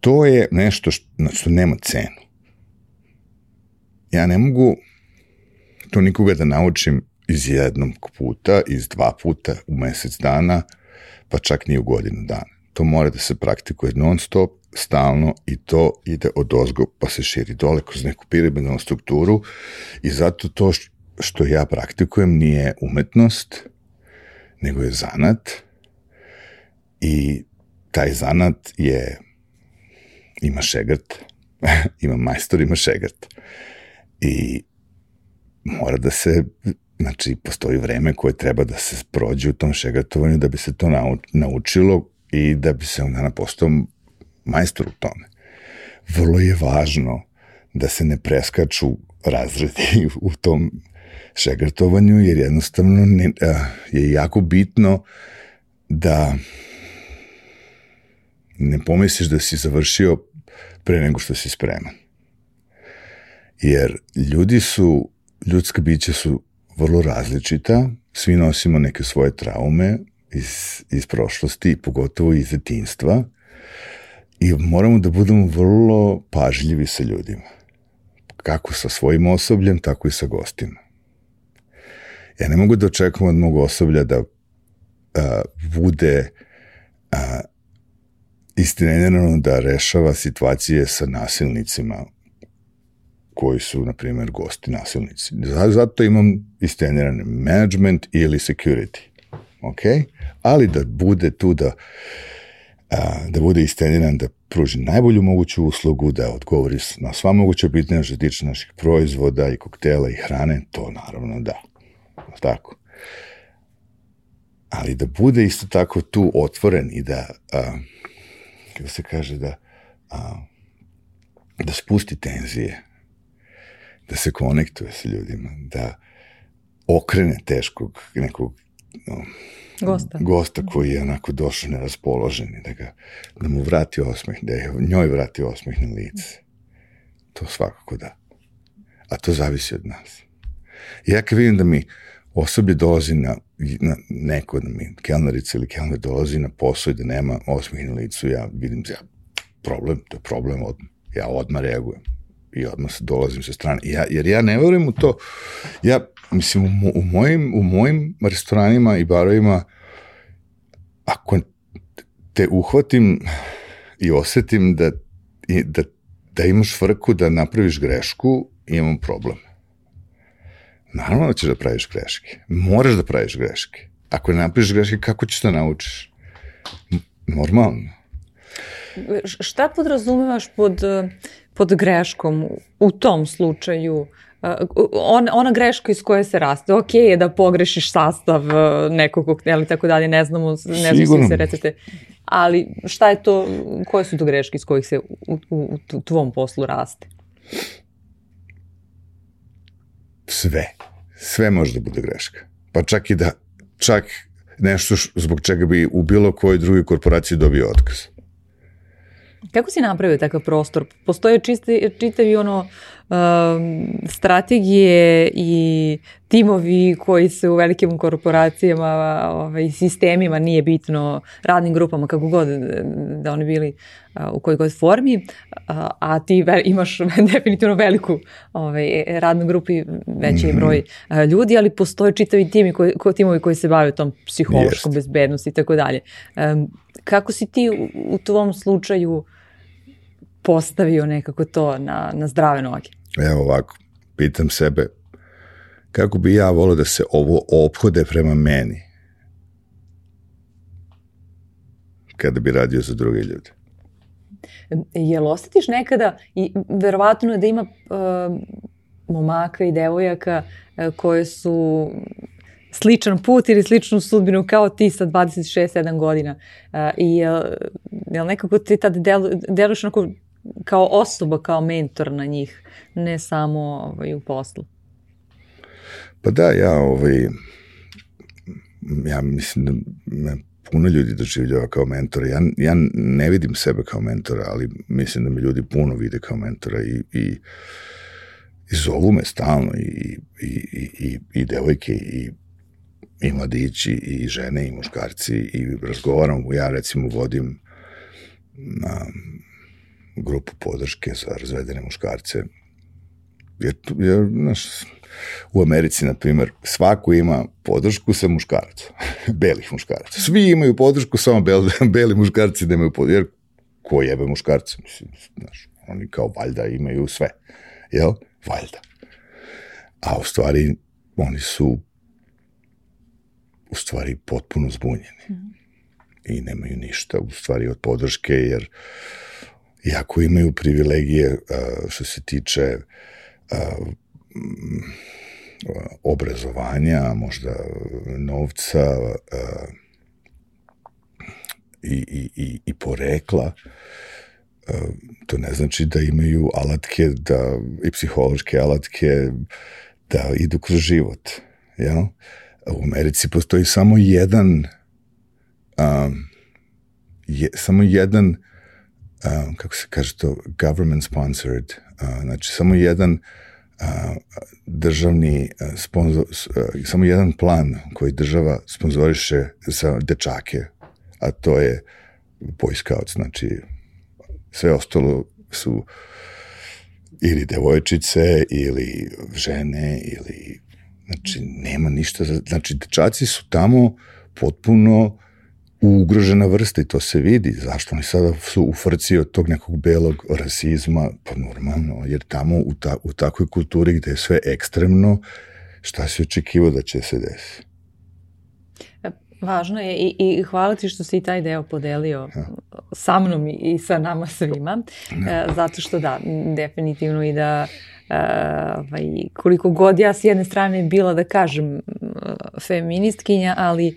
To je nešto što, što nema cenu. Ja ne mogu to nikoga da naučim iz jednog puta, iz dva puta u mesec dana, pa čak ni u godinu dana. To mora da se praktikuje non stop, stalno i to ide od ozgo pa se širi dole kroz neku piramidalnu strukturu i zato to što ja praktikujem nije umetnost, nego je zanat i taj zanat je ima šegrt, (laughs) ima majstor, ima šegrt. I mora da se, znači, postoji vreme koje treba da se prođe u tom šegrtovanju da bi se to naučilo i da bi se onda postao majstor u tome. Vrlo je važno da se ne preskaču razredi u tom šegrtovanju, jer jednostavno ne, je jako bitno da ne pomisliš da si završio pre nego što si spreman. Jer ljudi su, ljudska bića su vrlo različita, svi nosimo neke svoje traume iz, iz prošlosti, pogotovo iz detinstva, i moramo da budemo vrlo pažljivi sa ljudima. Kako sa svojim osobljem, tako i sa gostima. Ja ne mogu da očekujem od mog osoblja da a, bude a, istrenirano da rešava situacije sa nasilnicima koji su, na primjer, gosti nasilnici. Zato imam istrenirani management ili security. Ok? Ali da bude tu da a, da bude isteniran, da pruži najbolju moguću uslugu, da odgovori na sva moguća pitanja što tiče naših proizvoda i koktela i hrane, to naravno da. Tako. Ali da bude isto tako tu otvoren i da a, kako se kaže, da, a, da spusti tenzije, da se konektuje sa ljudima, da okrene teškog nekog no, gosta. gosta koji je onako došao neraspoložen i da, ga, da mu vrati osmeh, da je njoj vrati osmeh na lice. To svakako da. A to zavisi od nas. Ja kad vidim da mi osoblje dolazi na, na neko, da mi kelnerica ili kelner dolazi na posao i da nema osmih na licu, ja vidim ja, problem, to je problem, od, ja odmah reagujem i odmah dolazim sa strane. Ja, jer ja ne verujem u to, ja, mislim, u, u, mojim, u mojim restoranima i barovima, ako te uhvatim i osetim da, da, da imaš frku da napraviš grešku, imam problem Naravno da ćeš da praviš greške. Moraš da praviš greške. Ako ne napraviš greške, kako ćeš da naučiš? Normalno. Šta podrazumevaš pod, pod greškom u tom slučaju? On, ona greška iz koje se raste, ok je da pogrešiš sastav nekog koktela i tako dalje, ne znamo, ne znamo se recepte, ali šta je to, koje su to greške iz kojih se u, u, u tvom poslu raste? sve. Sve može da bude greška. Pa čak i da, čak nešto zbog čega bi u bilo kojoj drugoj korporaciji dobio otkaz. Kako si napravio takav prostor? Postoje čiste, čitavi ono strategije i timovi koji se u velikim korporacijama ovaj, sistemima, nije bitno, radnim grupama, kako god da oni bili u kojoj god formi, a ti imaš (laughs) definitivno veliku ovaj, radnu grupu i veći mm -hmm. broj ljudi, ali postoje čitavi timi koji, ko, timovi koji se bave tom psihološkom bezbednosti i tako dalje. Kako si ti u, u tvom slučaju postavio nekako to na, na zdrave noge? Evo ovako, pitam sebe, kako bi ja volio da se ovo ophode prema meni kada bi radio za druge ljude? Jel osjetiš nekada, i verovatno je da ima uh, momaka i devojaka uh, koje su sličan put ili sličnu sudbinu kao ti sa 26-7 godina. Uh, I jel, jel nekako ti tad delu, deluješ onako kao osoba, kao mentor na njih, ne samo ovaj, u poslu? Pa da, ja ovaj, ja mislim da me puno ljudi doživljava kao mentora. Ja, ja ne vidim sebe kao mentora, ali mislim da me ljudi puno vide kao mentora i, i, i zovu me stalno i, i, i, i, i devojke i i mladići i žene i muškarci i razgovaram, ja recimo vodim na grupu podrške za razvedene muškarce jer, jer znaš, u Americi, na primjer, svako ima podršku sa muškaraca, (laughs) belih muškaraca. Svi imaju podršku, samo beli, (laughs) beli muškarci nemaju podršku, jer ko jebe muškarce, mislim, znaš, oni kao valjda imaju sve, jel? Valjda. A u stvari, oni su u stvari potpuno zbunjeni. Mm. I nemaju ništa u stvari od podrške, jer jako imaju privilegije što se tiče obrazovanja, možda novca i, i, i, i porekla, to ne znači da imaju alatke da, i psihološke alatke da idu kroz život. Jel? U Americi postoji samo jedan um, je, samo jedan um, kako se kaže to government sponsored uh, znači samo jedan uh, državni uh, sponzor, uh, samo jedan plan koji država sponzoriše za dečake a to je Boy Scouts znači sve ostalo su ili devojčice ili žene ili Znači, nema ništa, za, znači, dečaci su tamo potpuno ugrožena vrsta i to se vidi. Zašto oni sada su u frci od tog nekog belog rasizma? Pa normalno, jer tamo u, ta, u takvoj kulturi gde je sve ekstremno, šta si očekivao da će se desiti? E, važno je i, i hvala ti što si i taj deo podelio ja. sa mnom i sa nama svima, ja. E, zato što da, definitivno i da ovaj, koliko god ja s jedne strane bila da kažem feministkinja, ali po,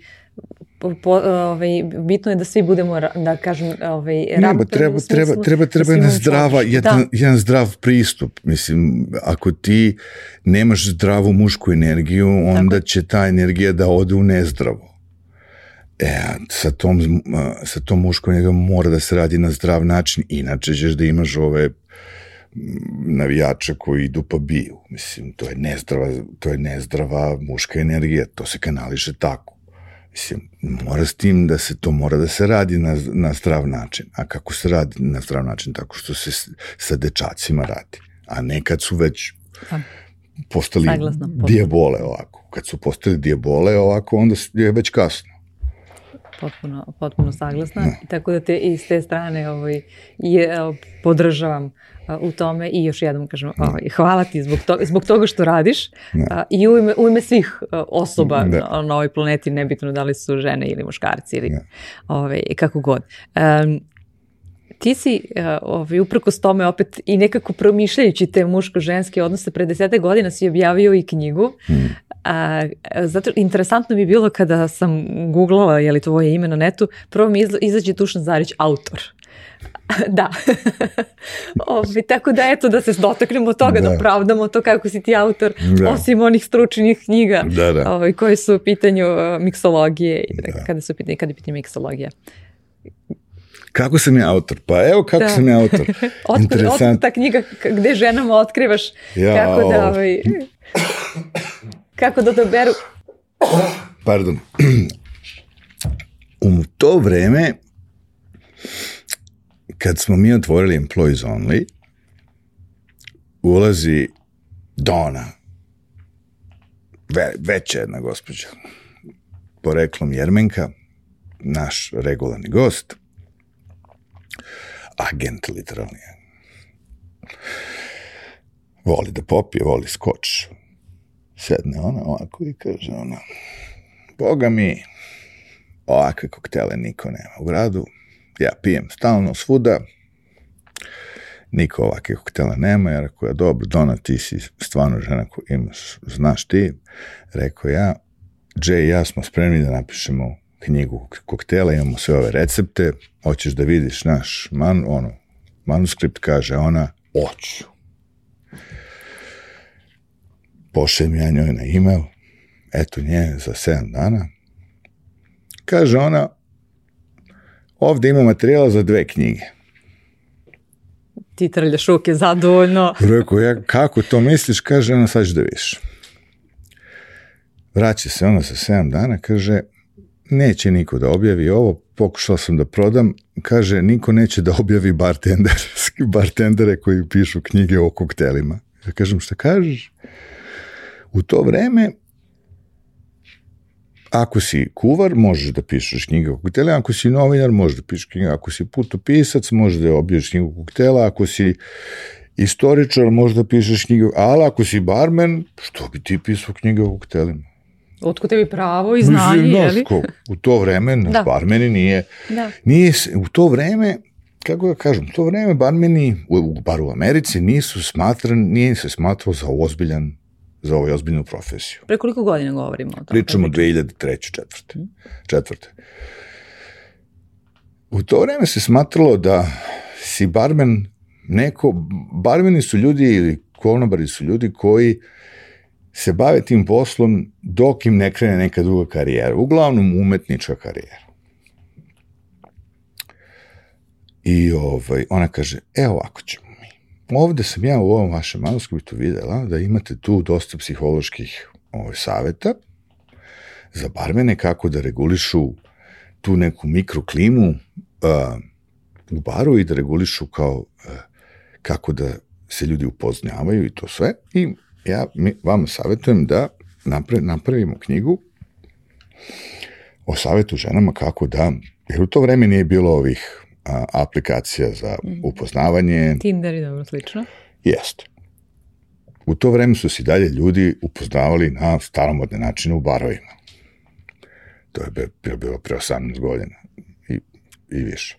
po, ovaj, bitno je da svi budemo, da kažem, ovaj, ne, ba, treba, treba, treba, treba jedna zdrava, jedan, da. jedan zdrav pristup. Mislim, ako ti nemaš zdravu mušku energiju, onda Tako. će ta energija da ode u nezdravo. E, sa tom, sa tom muškom energijom mora da se radi na zdrav način, inače ćeš da imaš ove navijača koji idu pa biju. Mislim, to je nezdrava, to je nezdrava muška energija, to se kanališe tako. Mislim, mora s tim da se to mora da se radi na, na zdrav način. A kako se radi na zdrav način? Tako što se sa dečacima radi. A ne kad su već pa, postali Saglasno, dijabole ovako. Kad su postali dijabole ovako, onda je već kasno potpuno, potpuno saglasna. Ne. Tako da te i s te strane ovaj, je, podržavam u tome i još jednom kažem ovaj, hvala ti zbog, to, zbog toga što radiš a, i u ime, u ime svih osoba na, na ovoj planeti, nebitno da li su žene ili muškarci ili ovaj, kako god. Um, ti si uh, ovaj, uprkos tome opet i nekako promišljajući te muško-ženske odnose, pre desete godina si objavio i knjigu. Hmm. A, zato interesantno mi bilo kada sam googlala je li tvoje ime na netu, prvo mi izađe Dušan Zarić, autor. (laughs) da. (laughs) Ovi, tako da eto da se dotaknemo toga, da, da pravdamo to kako si ti autor, da. osim onih stručnih knjiga da, da. Ovi, koje su u pitanju uh, miksologije, da. kada su pitanje, kada je pitanje miksologija. Kako sam ja autor? Pa evo kako da. sam ja autor. (laughs) otkud, Interesant. otkud ta knjiga gde ženama otkrivaš ja, kako da ovaj, kako da doberu Pardon. (clears throat) U to vreme kad smo mi otvorili Employees Only, ulazi Dona, ve, veća jedna gospođa, poreklom Jermenka, naš regularni gost, agent literalni. Voli da popije, voli skoč. Sedne ona ovako i kaže ona, Boga mi, ovakve koktele niko nema u gradu, ja pijem stalno svuda, niko ovakvih koktela nema, ja rekao ja, dobro, Dona, ti si stvarno žena koju imaš, znaš ti, rekao ja, Jay i ja smo spremni da napišemo knjigu koktela, imamo sve ove recepte, hoćeš da vidiš naš man, ono, manuskript, kaže ona, hoću. Pošaljem ja njoj na e-mail, eto nje za 7 dana. Kaže ona, ovde ima materijala za dve knjige. Ti trljaš ruke zadovoljno. Rekao, ja, kako to misliš? Kaže, ona sad ćeš da vidiš. Vraća se ona za 7 dana, kaže, neće niko da objavi ovo, pokušao sam da prodam, kaže, niko neće da objavi bartender, (laughs) bartendere koji pišu knjige o koktelima. Ja kažem, šta kažeš? U to vreme, ako si kuvar, možeš da pišeš knjige o koktelima, ako si novinar, možeš da pišeš knjige, ako si putopisac, možeš da objaviš knjigu koktela, ako si istoričar, možeš da pišeš knjige, ali ako si barmen, što bi ti pisao knjige o koktelima? Otko tebi pravo i znanje, Mislim, je li? ko, u to vreme, naš Da. barmeni nije, Da. nije, u to vreme, kako da kažem, u to vreme barmeni, u, bar u Americi, nisu smatran, nije se smatrao za ozbiljan, za ovaj ozbiljnu profesiju. Pre koliko godina govorimo o tome? Pričamo 2003. četvrte. četvrte. U to vreme se smatralo da si barmen neko, barmeni su ljudi ili konobari su ljudi koji se bave tim poslom dok im ne krene neka druga karijera. Uglavnom umetnička karijera. I ovaj, ona kaže, e ovako ćemo. Ovde sam ja u ovom vašem manuskriptu videla da imate tu dosta psiholoških ovaj, saveta za barmene kako da regulišu tu neku mikroklimu uh, u baru i da regulišu kao uh, kako da se ljudi upoznavaju i to sve. I ja mi, vama savjetujem da napre, napravimo knjigu o savjetu ženama kako da, jer u to vreme nije bilo ovih a, aplikacija za upoznavanje, Tinder i dobro slično. Jeste. U to vreme su se dalje ljudi upoznavali na staromodne načine u barovima. To je bilo, bilo pre 18 godina i, i više.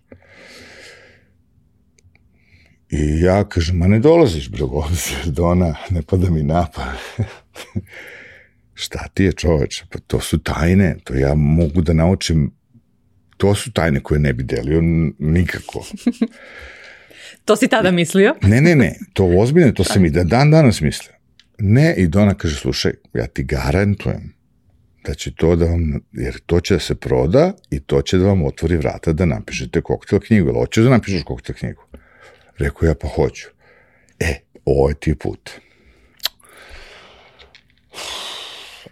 I ja kažem, ma ne dolaziš bre u obzir, Dona, ne pada mi napad. (laughs) Šta ti je čoveče? Pa to su tajne, to ja mogu da naučim, to su tajne koje ne bi delio nikako. (laughs) To si tada mislio? Ne, ne, ne, to ozbiljno, to sam i da dan danas mislio. Ne, i Dona kaže, slušaj, ja ti garantujem da će to da vam, jer to će da se proda i to će da vam otvori vrata da napišete koktel knjigu. Jel hoćeš da napišeš koktel knjigu? Rekao ja, pa hoću. E, ovo je ti put.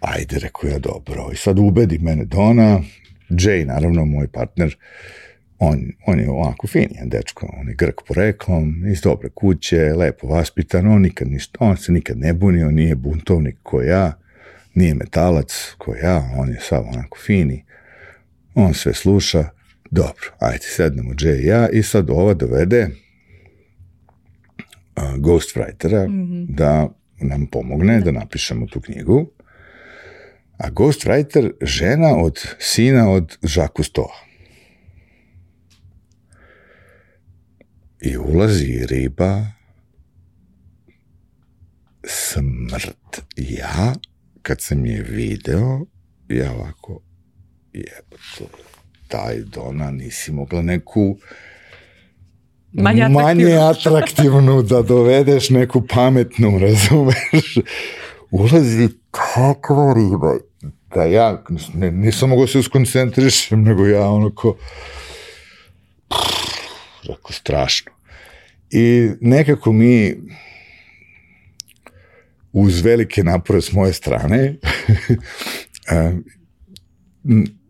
Ajde, rekao ja, dobro. I sad ubedi mene Dona, Jay, naravno, moj partner, on, on je ovako fin, jedan dečko, on je grk poreklom, iz dobre kuće, lepo vaspitan, on, nikad ništa, on se nikad ne buni, on nije buntovnik ko ja, nije metalac ko ja, on je sav onako fini, on sve sluša, dobro, ajde, sednemo Jay i ja i sad ova dovede uh, ghostwritera da nam pomogne da napišemo tu knjigu, a ghostwriter žena od sina od Jacques Stoa. I ulazi riba smrt. Ja, kad sam je video, ja ovako, jebote, taj Dona, nisi mogla neku Manje atraktivno. manje atraktivnu da dovedeš neku pametnu, (laughs) razumeš? Ulazi takva riba da ja ne, nisam mogao se uskoncentrišem, nego ja onako Rekao, strašno. I nekako mi uz velike napore s moje strane (laughs)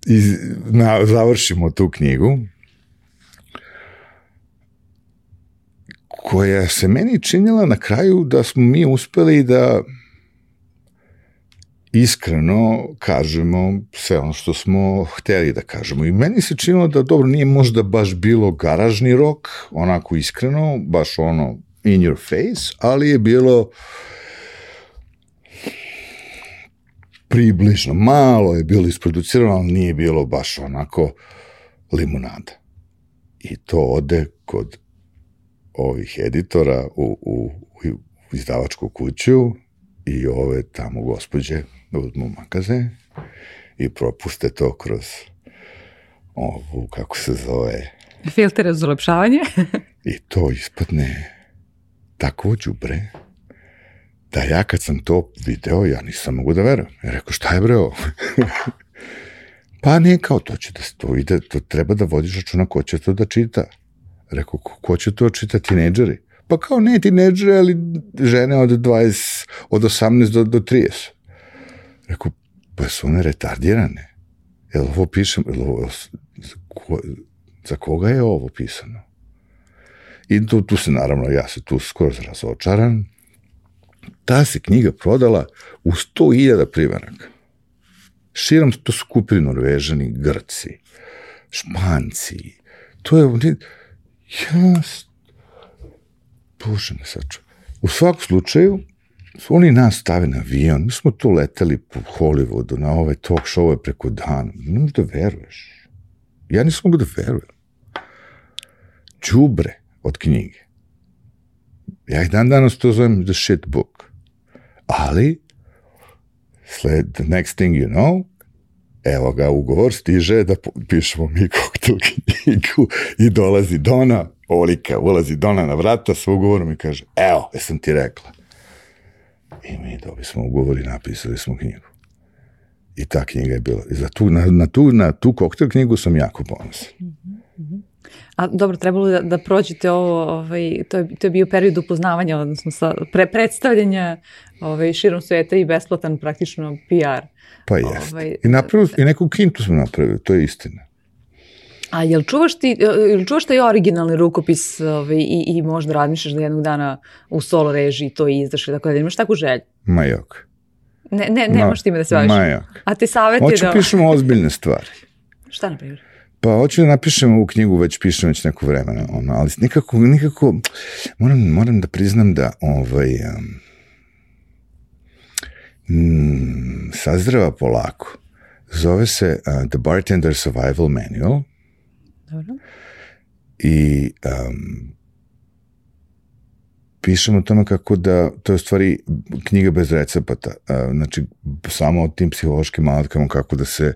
iz, na, završimo tu knjigu koja se meni činila na kraju da smo mi uspeli da iskreno kažemo sve ono što smo hteli da kažemo. I meni se činilo da dobro, nije možda baš bilo garažni rok, onako iskreno, baš ono in your face, ali je bilo približno, malo je bilo isproducirano, ali nije bilo baš onako limunada. I to ode kod ovih editora u, u, u izdavačku kuću i ove tamo gospođe uzmu makaze i propuste to kroz ovu, kako se zove, Filtere za ulepšavanje. (laughs) i to ispadne tako đubre da ja kad sam to video, ja nisam mogu da verujem. Ja rekao, šta je bre ovo? (laughs) pa nije kao to će da se to ide, to treba da vodiš računa ko će to da čita. Rekao, ko, ko će to čita, tineđeri? Pa kao ne tineđeri, ali žene od 20, od 18 do, do 30. Rekao, pa su one retardirane. Jel ovo pišem, jel ovo, za, ko, za koga je ovo pisano? I tu, tu se naravno, ja se tu skoro razočaran. Ta se knjiga prodala u 100.000 primjeraka. Širom to su kupili Norvežani, Grci, Španci. To je, ja, bože me saču. U svakom slučaju, oni nas stave na avion, mi smo tu leteli po Hollywoodu, na ove talk showe preko dana. Ne možeš da veruješ. Ja nisam mogu da verujem. Đubre od knjige. Ja ih dan danas to zovem the shit book. Ali, sled, the next thing you know, evo ga, ugovor stiže da pišemo mi koktel knjigu (laughs) i dolazi Dona, Olika, ulazi Dona na vrata sa ugovorom i kaže, evo, jesam ti rekla. I mi dobili smo ugovor i napisali smo knjigu. I ta knjiga je bila. I za tu, na, na, tu, na tu koktel knjigu sam jako ponosan. Mm -hmm. A dobro, trebalo da, da prođete ovo, ovaj, to, je, to je bio period upoznavanja, odnosno sa pre, predstavljanja ovaj, širom sveta i besplatan praktično PR. Pa jeste. Ovaj, I, napravili, I neku kintu smo napravili, to je istina. A jel čuvaš ti, jel čuvaš taj originalni rukopis ovaj, i, i možda razmišljaš da jednog dana u solo režiji to izdaš i tako da imaš takvu želju? Ma jok. Ne, ne, nemaš time da se baviš? Ma jok. A ti savjet Hoću da... pišemo ozbiljne stvari. (laughs) Šta na primjer? Pa hoću da napišem ovu knjigu, već pišem već neko vremena, ono, ali nikako, nikako, moram, moram da priznam da ovaj, um, sazreva polako. Zove se uh, The Bartender Survival Manual. Dobro. I um, pišem o tome kako da, to je u stvari knjiga bez recepata, uh, znači samo o tim psihološkim alatkama kako da se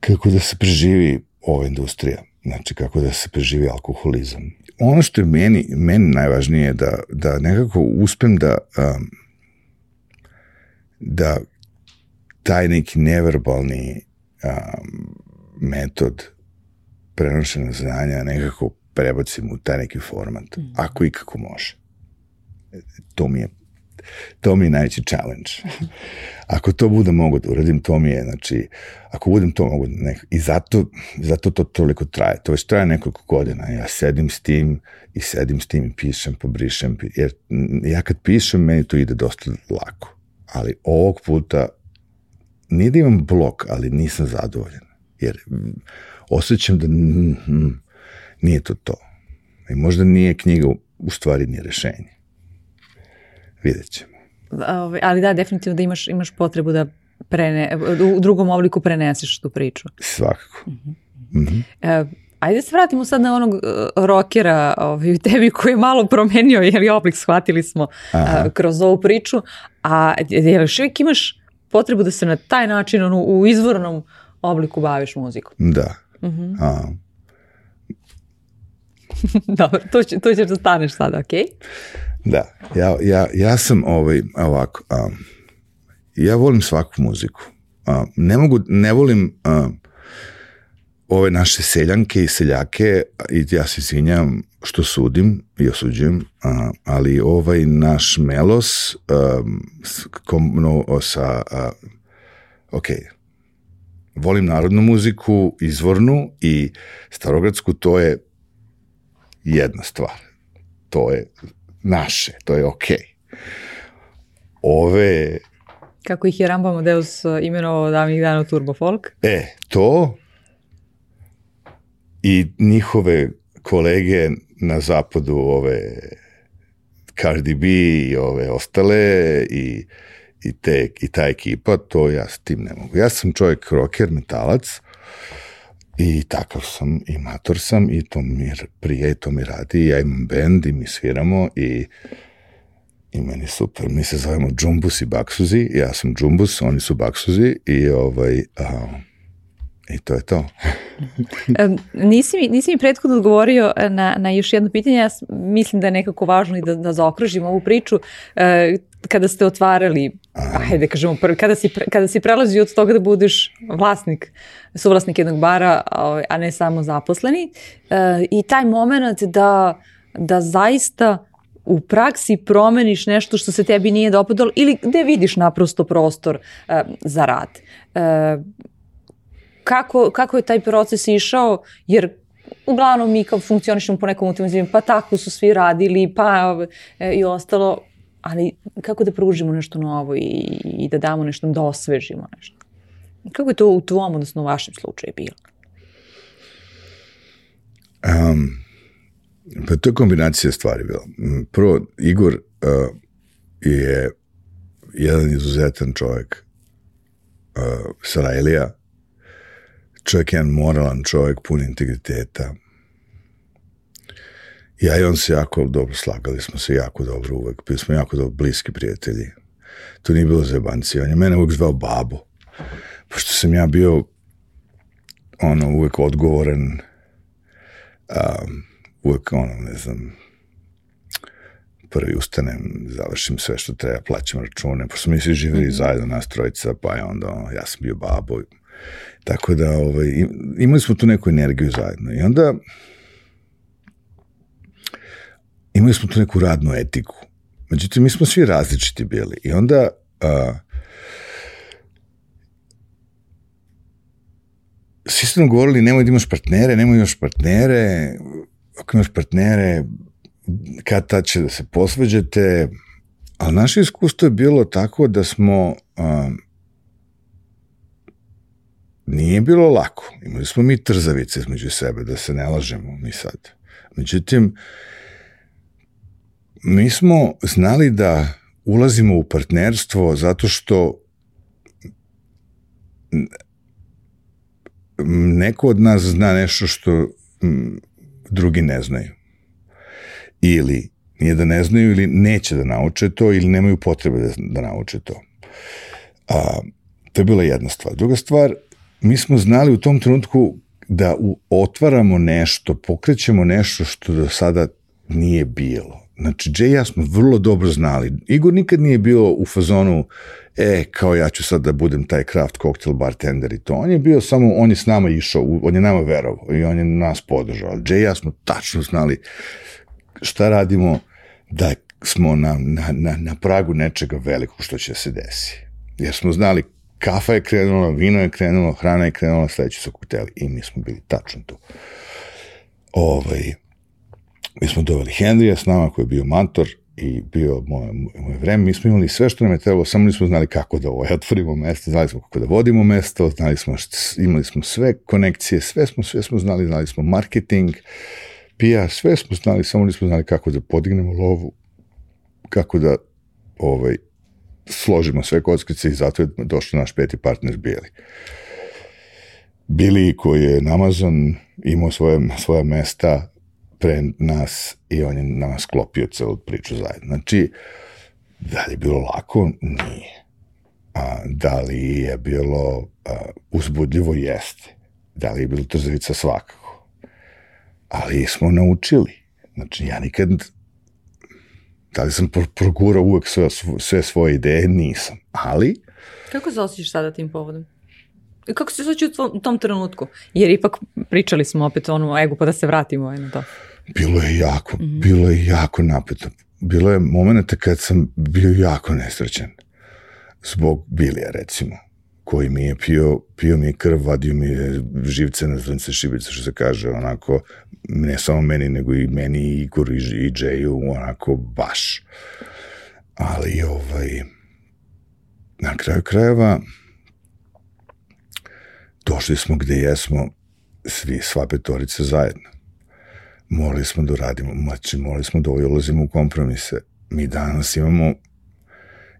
kako da se preživi ova industrija, znači kako da se preživi alkoholizam. Ono što je meni, meni najvažnije je da, da nekako uspem da um, da taj neki neverbalni um, metod prenošenja znanja nekako prebacim u taj neki format, mm. ako i kako može. To mi je to mi je najveći challenge. (laughs) Ako to budem mogu da uradim, to mi je, znači, ako budem to mogu da nek... I zato, zato to toliko traje. To već traje nekoliko godina. Ja sedim s tim i sedim s tim i pišem, pobrišem, jer ja kad pišem, meni to ide dosta lako. Ali ovog puta nije da imam blok, ali nisam zadovoljan. Jer osjećam da mm, nije to to. I možda nije knjiga u stvari ni rešenje. Vidjet ćemo. Ovaj, ali da, definitivno da imaš, imaš potrebu da prene, u drugom obliku preneseš tu priču. Svakako. Mm -hmm. Mm -hmm. E, ajde se vratimo sad na onog uh, rokera ovaj, u tebi koji je malo promenio, jer je oblik shvatili smo uh, kroz ovu priču, a jel još uvijek imaš potrebu da se na taj način ono, u izvornom obliku baviš muzikom? Da. Mm -hmm. A, (laughs) Dobro, to, će, to ćeš da staneš sada, okej? Okay? Da, ja, ja, ja sam ovaj, ovako, um, ja volim svaku muziku. Um, ne mogu, ne volim um, ove naše seljanke i seljake, i ja se izvinjam što sudim i osuđujem, uh, ali ovaj naš melos um, kom, no, sa, uh, ok, volim narodnu muziku, izvornu i starogradsku, to je jedna stvar. To je naše, to je okej. Okay. Ove... Kako ih je Ramba Amadeus uh, imenovao davnih dana Turbo Folk? E, to i njihove kolege na zapadu, ove Cardi B i ove ostale i, i, te, i ta ekipa, to ja s tim ne mogu. Ja sam čovjek rocker, metalac, I takav sam, i mator sam, i to mi prije, i to mi radi, ja imam bend i mi sviramo i, I meni super. Mi se zovemo Džumbus i Baksuzi. Ja sam Džumbus, oni su Baksuzi i ovaj... A, I to je to. (laughs) nisi, mi, nisi mi prethodno odgovorio na, na još jedno pitanje. Ja mislim da je nekako važno i da, da zaokružim ovu priču. E, kada ste otvarali, ajde kažemo, kada si, kada si prelazio od toga da budeš vlasnik, suvlasnik jednog bara, ovaj, a ne samo zaposleni, e, i taj moment da, da zaista u praksi promeniš nešto što se tebi nije dopadalo ili gde vidiš naprosto prostor uh, za rad. Uh, kako, kako je taj proces išao, jer uglavnom mi kao funkcionišemo po nekom automatizmu, pa tako su svi radili, pa i ostalo, ali kako da pružimo nešto novo i, i da damo nešto, da osvežimo nešto. Kako je to u tvom, odnosno u vašem slučaju bilo? Um, pa to je kombinacija stvari bila. Prvo, Igor uh, je jedan izuzetan čovjek uh, Sarajlija, čovjek jedan moralan čovjek, pun integriteta. Ja i on se jako dobro slagali, smo se jako dobro uvek, bili smo jako dobro bliski prijatelji. To nije bilo zebanci, on je mene uvek zvao babo. Pošto sam ja bio ono, uvek odgovoren, um, uvek ono, ne znam, prvi ustanem, završim sve što treba, plaćam račune, smo mi svi živjeli mm -hmm. zajedno, nas trojica, pa je onda, ono, ja sam bio babo, Tako da ovaj, imali smo tu neku energiju zajedno. I onda imali smo tu neku radnu etiku. Međutim, mi smo svi različiti bili. I onda a, svi su nam govorili nemoj da imaš partnere, nemoj da imaš partnere, ako imaš partnere, kad tad će da se posveđete, ali naše iskustvo je bilo tako da smo a, Nije bilo lako. Imali smo mi trzavice između sebe, da se ne lažemo mi sad. Međutim, mi smo znali da ulazimo u partnerstvo zato što neko od nas zna nešto što drugi ne znaju. Ili nije da ne znaju ili neće da nauče to ili nemaju potrebe da, da nauče to. A, to je bila jedna stvar. Druga stvar, mi smo znali u tom trenutku da u, otvaramo nešto, pokrećemo nešto što do sada nije bilo. Znači, Jay i ja smo vrlo dobro znali. Igor nikad nije bio u fazonu, e, kao ja ću sad da budem taj craft cocktail bartender i to. On je bio samo, on je s nama išao, on je nama verovao i on je nas podržao. Jay i ja smo tačno znali šta radimo, da smo na, na, na, na pragu nečega velikog što će se desi. Jer smo znali kafa je krenula, vino je krenulo, hrana je krenula, sledeći su kokteli i mi smo bili tačno tu. Ovaj, mi smo doveli Henrya s nama koji je bio mantor i bio moje, moje vreme, mi smo imali sve što nam je trebalo, samo nismo znali kako da ovaj, otvorimo mesto, znali smo kako da vodimo mesto, znali smo, imali smo sve konekcije, sve smo, sve smo znali, znali smo marketing, PR, sve smo znali, samo nismo znali kako da podignemo lovu, kako da ovaj, složimo sve kockice i zato je došao naš peti partner Bili. Bili koji je na Amazon imao svoje, svoja mesta pre nas i on je nama sklopio celu priču zajedno. Znači, da li je bilo lako? Nije. A, da li je bilo a, uzbudljivo? Jeste. Da li je bilo trzavica? Svakako. Ali smo naučili. Znači, ja nikad Da li sam progurao uvek sve, sve svoje ideje? Nisam. Ali... Kako se osjećaš sada tim povodom? Kako se osjećaš u tom trenutku? Jer ipak pričali smo opet ono ego, pa da se vratimo na to. Bilo je jako, mm -hmm. bilo je jako napeto. Bilo je momenta kad sam bio jako nesrećan. Zbog Bilija, recimo koji mi je pio, pio mi je krv, vadio mi je živce na zrnce šibice, što se kaže, onako, ne samo meni, nego i meni, i Igor, i, i Džeju, onako, baš. Ali, ovaj, na kraju krajeva, došli smo gde jesmo, svi, sva petorica zajedno. Morali smo da uradimo, znači, morali smo da ulazimo u kompromise. Mi danas imamo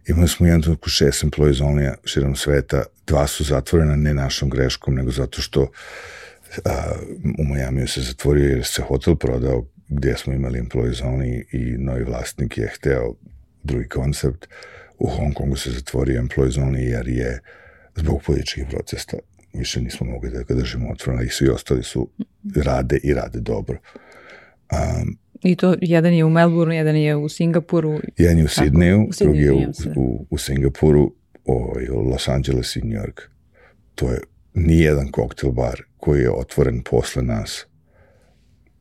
Imali smo jedan trenutku šest employees only širom sveta, dva su zatvorena ne našom greškom, nego zato što a, u Majamiju se zatvorio jer se hotel prodao gdje smo imali employees only i novi vlasnik je hteo drugi koncept. U Hong Kongu se zatvorio employees only jer je zbog političkih procesa više nismo mogli da ga držimo otvoreno i svi ostali su rade i rade dobro. Um, I to jedan je u Melbourneu, jedan je u Singapuru. Jedan je u Sidneju, drugi je u, u, u Singapuru, ovaj, Los Angeles i New York. To je nijedan koktel bar koji je otvoren posle nas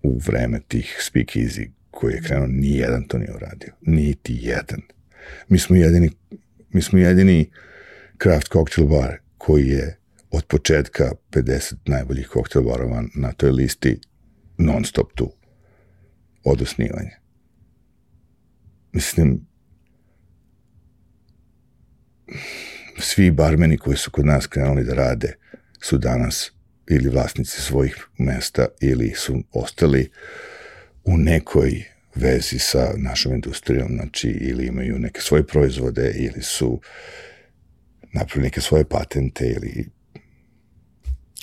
u vreme tih speakeasy koji je krenuo, nijedan to nije uradio. Niti jedan. Mi smo jedini, mi smo jedini craft cocktail bar koji je od početka 50 najboljih koktel barova na toj listi non stop tu. Od osnivanja. Mislim, svi barmeni koji su kod nas krenuli da rade su danas ili vlasnici svojih mesta ili su ostali u nekoj vezi sa našom industrijom, znači ili imaju neke svoje proizvode ili su napravili neke svoje patente ili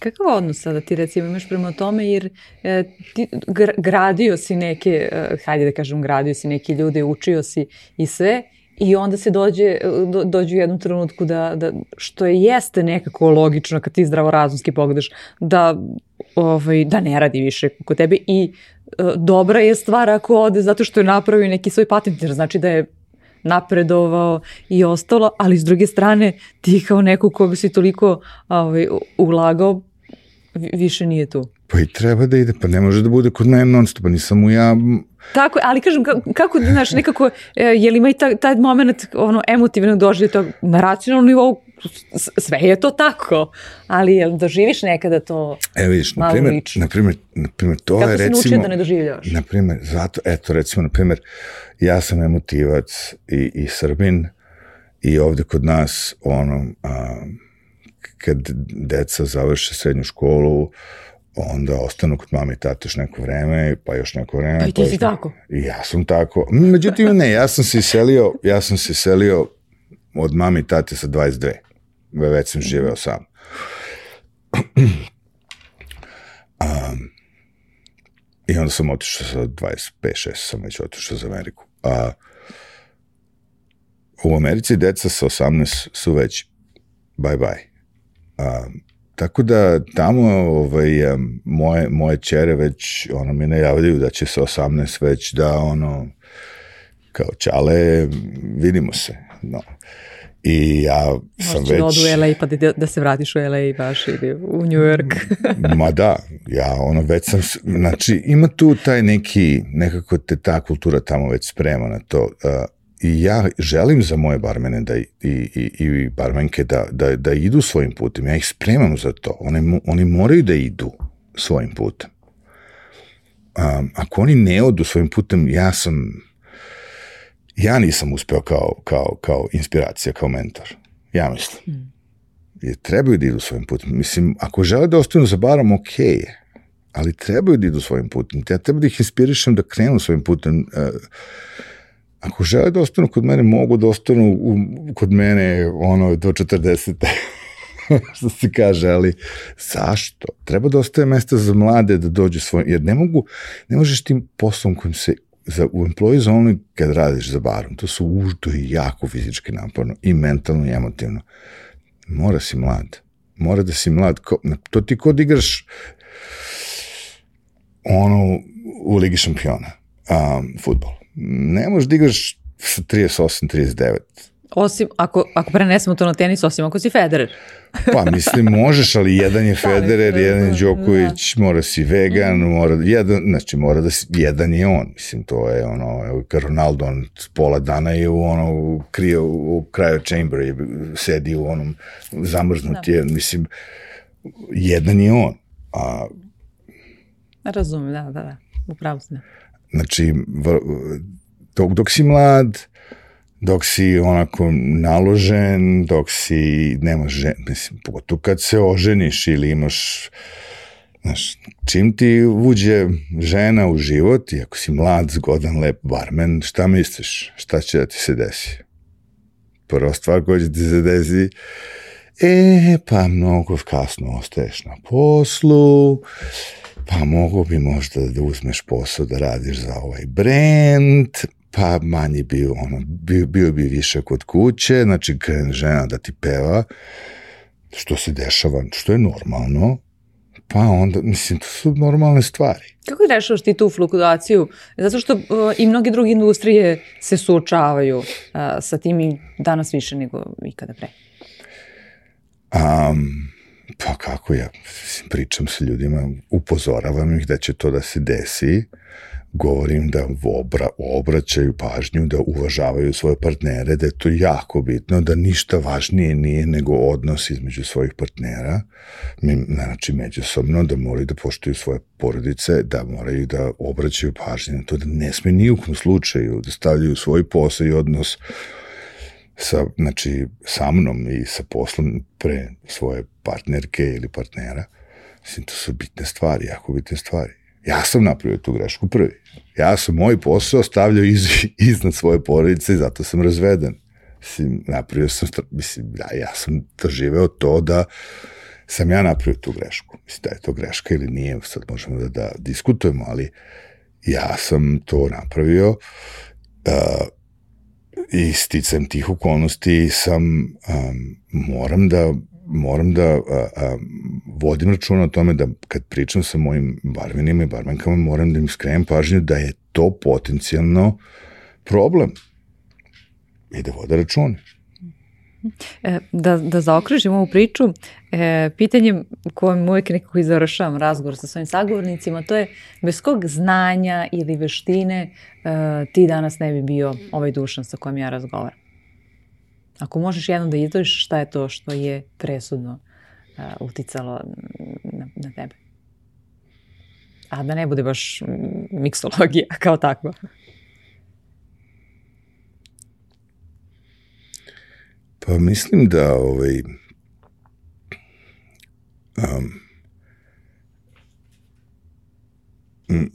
Kakav odnos sada ti recimo imaš prema tome? Jer e, ti gradio si neke, e, hajde da kažem gradio si neke ljude, učio si i sve I onda se dođe, do, dođe u jednom trenutku da, da, što je jeste nekako logično kad ti zdravorazumski pogledaš, da, ovaj, da ne radi više kod tebe i e, dobra je stvar ako ode zato što je napravio neki svoj patent, jer znači da je napredovao i ostalo, ali s druge strane ti kao neko koga si toliko ovaj, ulagao, više nije tu. Pa i treba da ide, pa ne može da bude kod mene non stop, pa nisam mu ja... Tako ali kažem, kako, kako znaš, nekako, e, je li ima i taj, taj moment ono, emotivno doživlje to na racionalnom nivou, sve je to tako, ali jel doživiš nekada to e, vidiš, malo na primer, Na primer, na primer, to kako je recimo... Kako si naučio da ne doživljavaš? Na primer, zato, eto, recimo, na primer, ja sam emotivac i, i srbin i ovde kod nas, ono, a, kad deca završe srednju školu, onda ostanu kod mame i tate još neko vreme, pa još neko vreme. Pa i ti pa si još... tako? I ja sam tako. Međutim, ne, ja sam se iselio, ja sam se iselio od mame i tate sa 22. Već sam živeo sam. (clears throat) um, I onda sam otišao sa 25, 6 sam već otišao za Ameriku. A u Americi deca sa 18 su već bye bye. Um, Tako da tamo ovaj, moje, moje čere već ono, mi najavljaju da će se 18 već da ono kao čale vidimo se. No. I ja sam Možda već... Možda odu LA pa da, da se vratiš u LA baš ili u New York. ma da, ja ono već sam, znači ima tu taj neki, nekako te ta kultura tamo već sprema na to. Uh, i ja želim za moje barmene da, i, i, i barmenke da, da, da idu svojim putem. Ja ih spremam za to. One, oni moraju da idu svojim putem. Um, ako oni ne odu svojim putem, ja sam ja nisam uspeo kao, kao, kao inspiracija, kao mentor. Ja mislim. Mm. Jer trebaju da idu svojim putem. Mislim, ako žele da ostanu za barom, ok ali trebaju da idu svojim putem. Ja treba da ih inspirišem da krenu svojim putem. Uh, ako žele da ostanu kod mene, mogu da ostanu u, kod mene ono do 40. (laughs) što se kaže, ali zašto? Treba da ostaje mesta za mlade da dođe svoj, jer ne mogu, ne možeš tim poslom kojim se za, u employees only kad radiš za barom, to su uždo i jako fizički naporno i mentalno i emotivno. Mora si mlad. Mora da si mlad. Ko, to ti kod igraš ono u Ligi šampiona, um, futbol ne možeš da igraš sa 38, 39. Osim, ako, ako prenesemo to na tenis, osim ako si Federer. pa, mislim, možeš, ali jedan je (laughs) Federer, jedan je Đoković, da. mora si vegan, mm. mora, jedan, znači, mora da si, jedan je on, mislim, to je ono, Ronaldo, on pola dana je u ono, krije u, kraju chamber, je, sedi u onom, zamrznut da. je, mislim, jedan je on. A, Razumem, da, da, da, upravo sam. Znači, dok, dok si mlad, dok si onako naložen, dok si, nemaš žen, mislim, pogotovo kad se oženiš ili imaš, znaš, čim ti uđe žena u život i ako si mlad, zgodan, lep barmen, šta misliš? Šta će da ti se desi? Prva stvar koja će ti se desi, e, pa mnogo kasno ostaješ na poslu, pa mogu bi možda da uzmeš posao da radiš za ovaj brand, pa manji bio, ono, bio, bio bi više kod kuće, znači krene žena da ti peva, što se dešava, što je normalno, pa onda, mislim, to su normalne stvari. Kako rešavaš ti tu fluktuaciju? Zato što uh, i mnoge druge industrije se suočavaju uh, sa tim i danas više nego ikada pre. Um, pa kako ja pričam sa ljudima, upozoravam ih da će to da se desi, govorim da obra, obraćaju pažnju, da uvažavaju svoje partnere, da je to jako bitno, da ništa važnije nije nego odnos između svojih partnera, znači međusobno, da moraju da poštuju svoje porodice, da moraju da obraćaju pažnju na to, da ne sme nijukom slučaju da stavljaju svoj posao i odnos sa, znači, sa mnom i sa poslom pre svoje partnerke ili partnera. Mislim, to su bitne stvari, jako bitne stvari. Ja sam napravio tu grešku prvi. Ja sam moj posao stavljao iz, (laughs) iznad svoje porodice i zato sam razveden. Mislim, napravio sam, mislim, ja, ja sam doživeo to da sam ja napravio tu grešku. Mislim, da je to greška ili nije, sad možemo da, da diskutujemo, ali ja sam to napravio uh, i sticam tih okolnosti sam um, moram da moram da a, a, vodim računa o tome da kad pričam sa mojim barmenima i barmenkama moram da im skrenem pažnju da je to potencijalno problem i da vode račune. E, da, da zaokružim ovu priču, e, pitanje kojom uvijek nekako i završavam razgovor sa svojim sagovornicima, to je bez kog znanja ili veštine e, ti danas ne bi bio ovaj dušan sa kojim ja razgovaram. Ako možeš jednom da izdvojiš šta je to što je presudno uh, uticalo na, na tebe. A da ne bude baš miksologija (laughs) kao takva. Pa mislim da ovaj, um,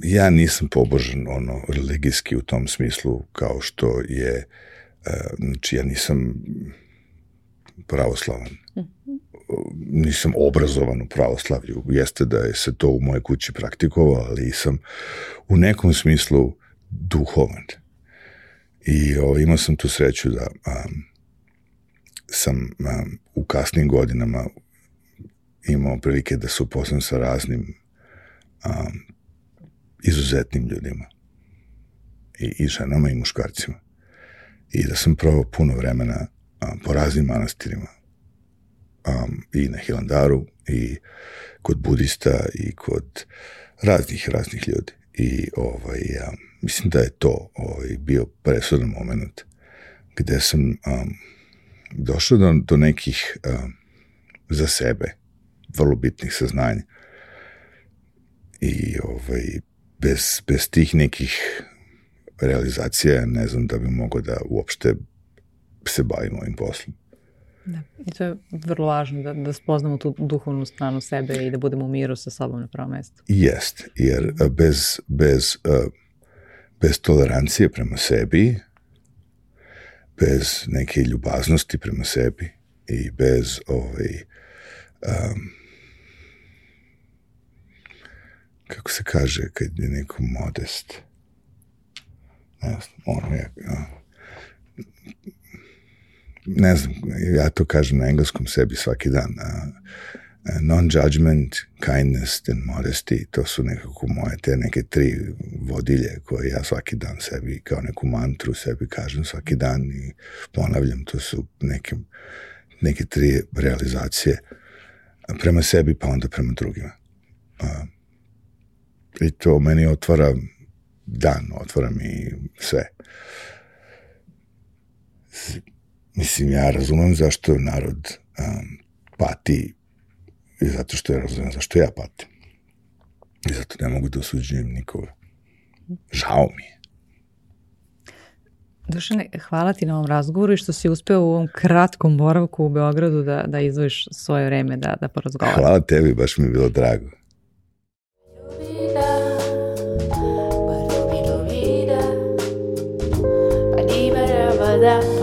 ja nisam pobožan ono religijski u tom smislu kao što je E, znači ja nisam pravoslavan. Nisam obrazovan u pravoslavlju. Jeste da je se to u moje kući praktikovao, ali sam u nekom smislu duhovan. I o, imao sam tu sreću da um, sam um, u kasnim godinama imao prilike da se upoznam sa raznim um, izuzetnim ljudima. I, I ženama i muškarcima i da sam provao puno vremena um, po raznim manastirima um, i na Hilandaru i kod budista i kod raznih, raznih ljudi. I ovaj, ja, mislim da je to ovaj, bio presudan moment gde sam um, došao do, do nekih um, za sebe vrlo bitnih saznanja. I ovaj, bez, bez tih nekih realizacije, ne znam da bi mogao da uopšte se bavim ovim poslom. Da. I to je vrlo važno da, da spoznamo tu duhovnu stranu sebe i da budemo u miru sa sobom na prvom mestu. Jest, jer bez, bez, bez tolerancije prema sebi, bez neke ljubaznosti prema sebi i bez ovaj, um, kako se kaže kad je neko modest, ono je, ne znam, ja to kažem na engleskom sebi svaki dan, non-judgment, kindness and modesty, to su nekako moje te neke tri vodilje koje ja svaki dan sebi, kao neku mantru sebi kažem svaki dan i ponavljam, to su neke, neke tri realizacije prema sebi pa onda prema drugima. I to meni otvara dan, otvara mi sve. Mislim, ja razumem zašto narod um, pati i zato što ja razumem zašto ja patim. I zato ne mogu da osuđujem nikoga. Žao mi je. Dušane, hvala ti na ovom razgovoru i što si uspeo u ovom kratkom boravku u Beogradu da, da izvojiš svoje vreme da, da porazgovaraš. Hvala tebi, baš mi je bilo drago. ciudad.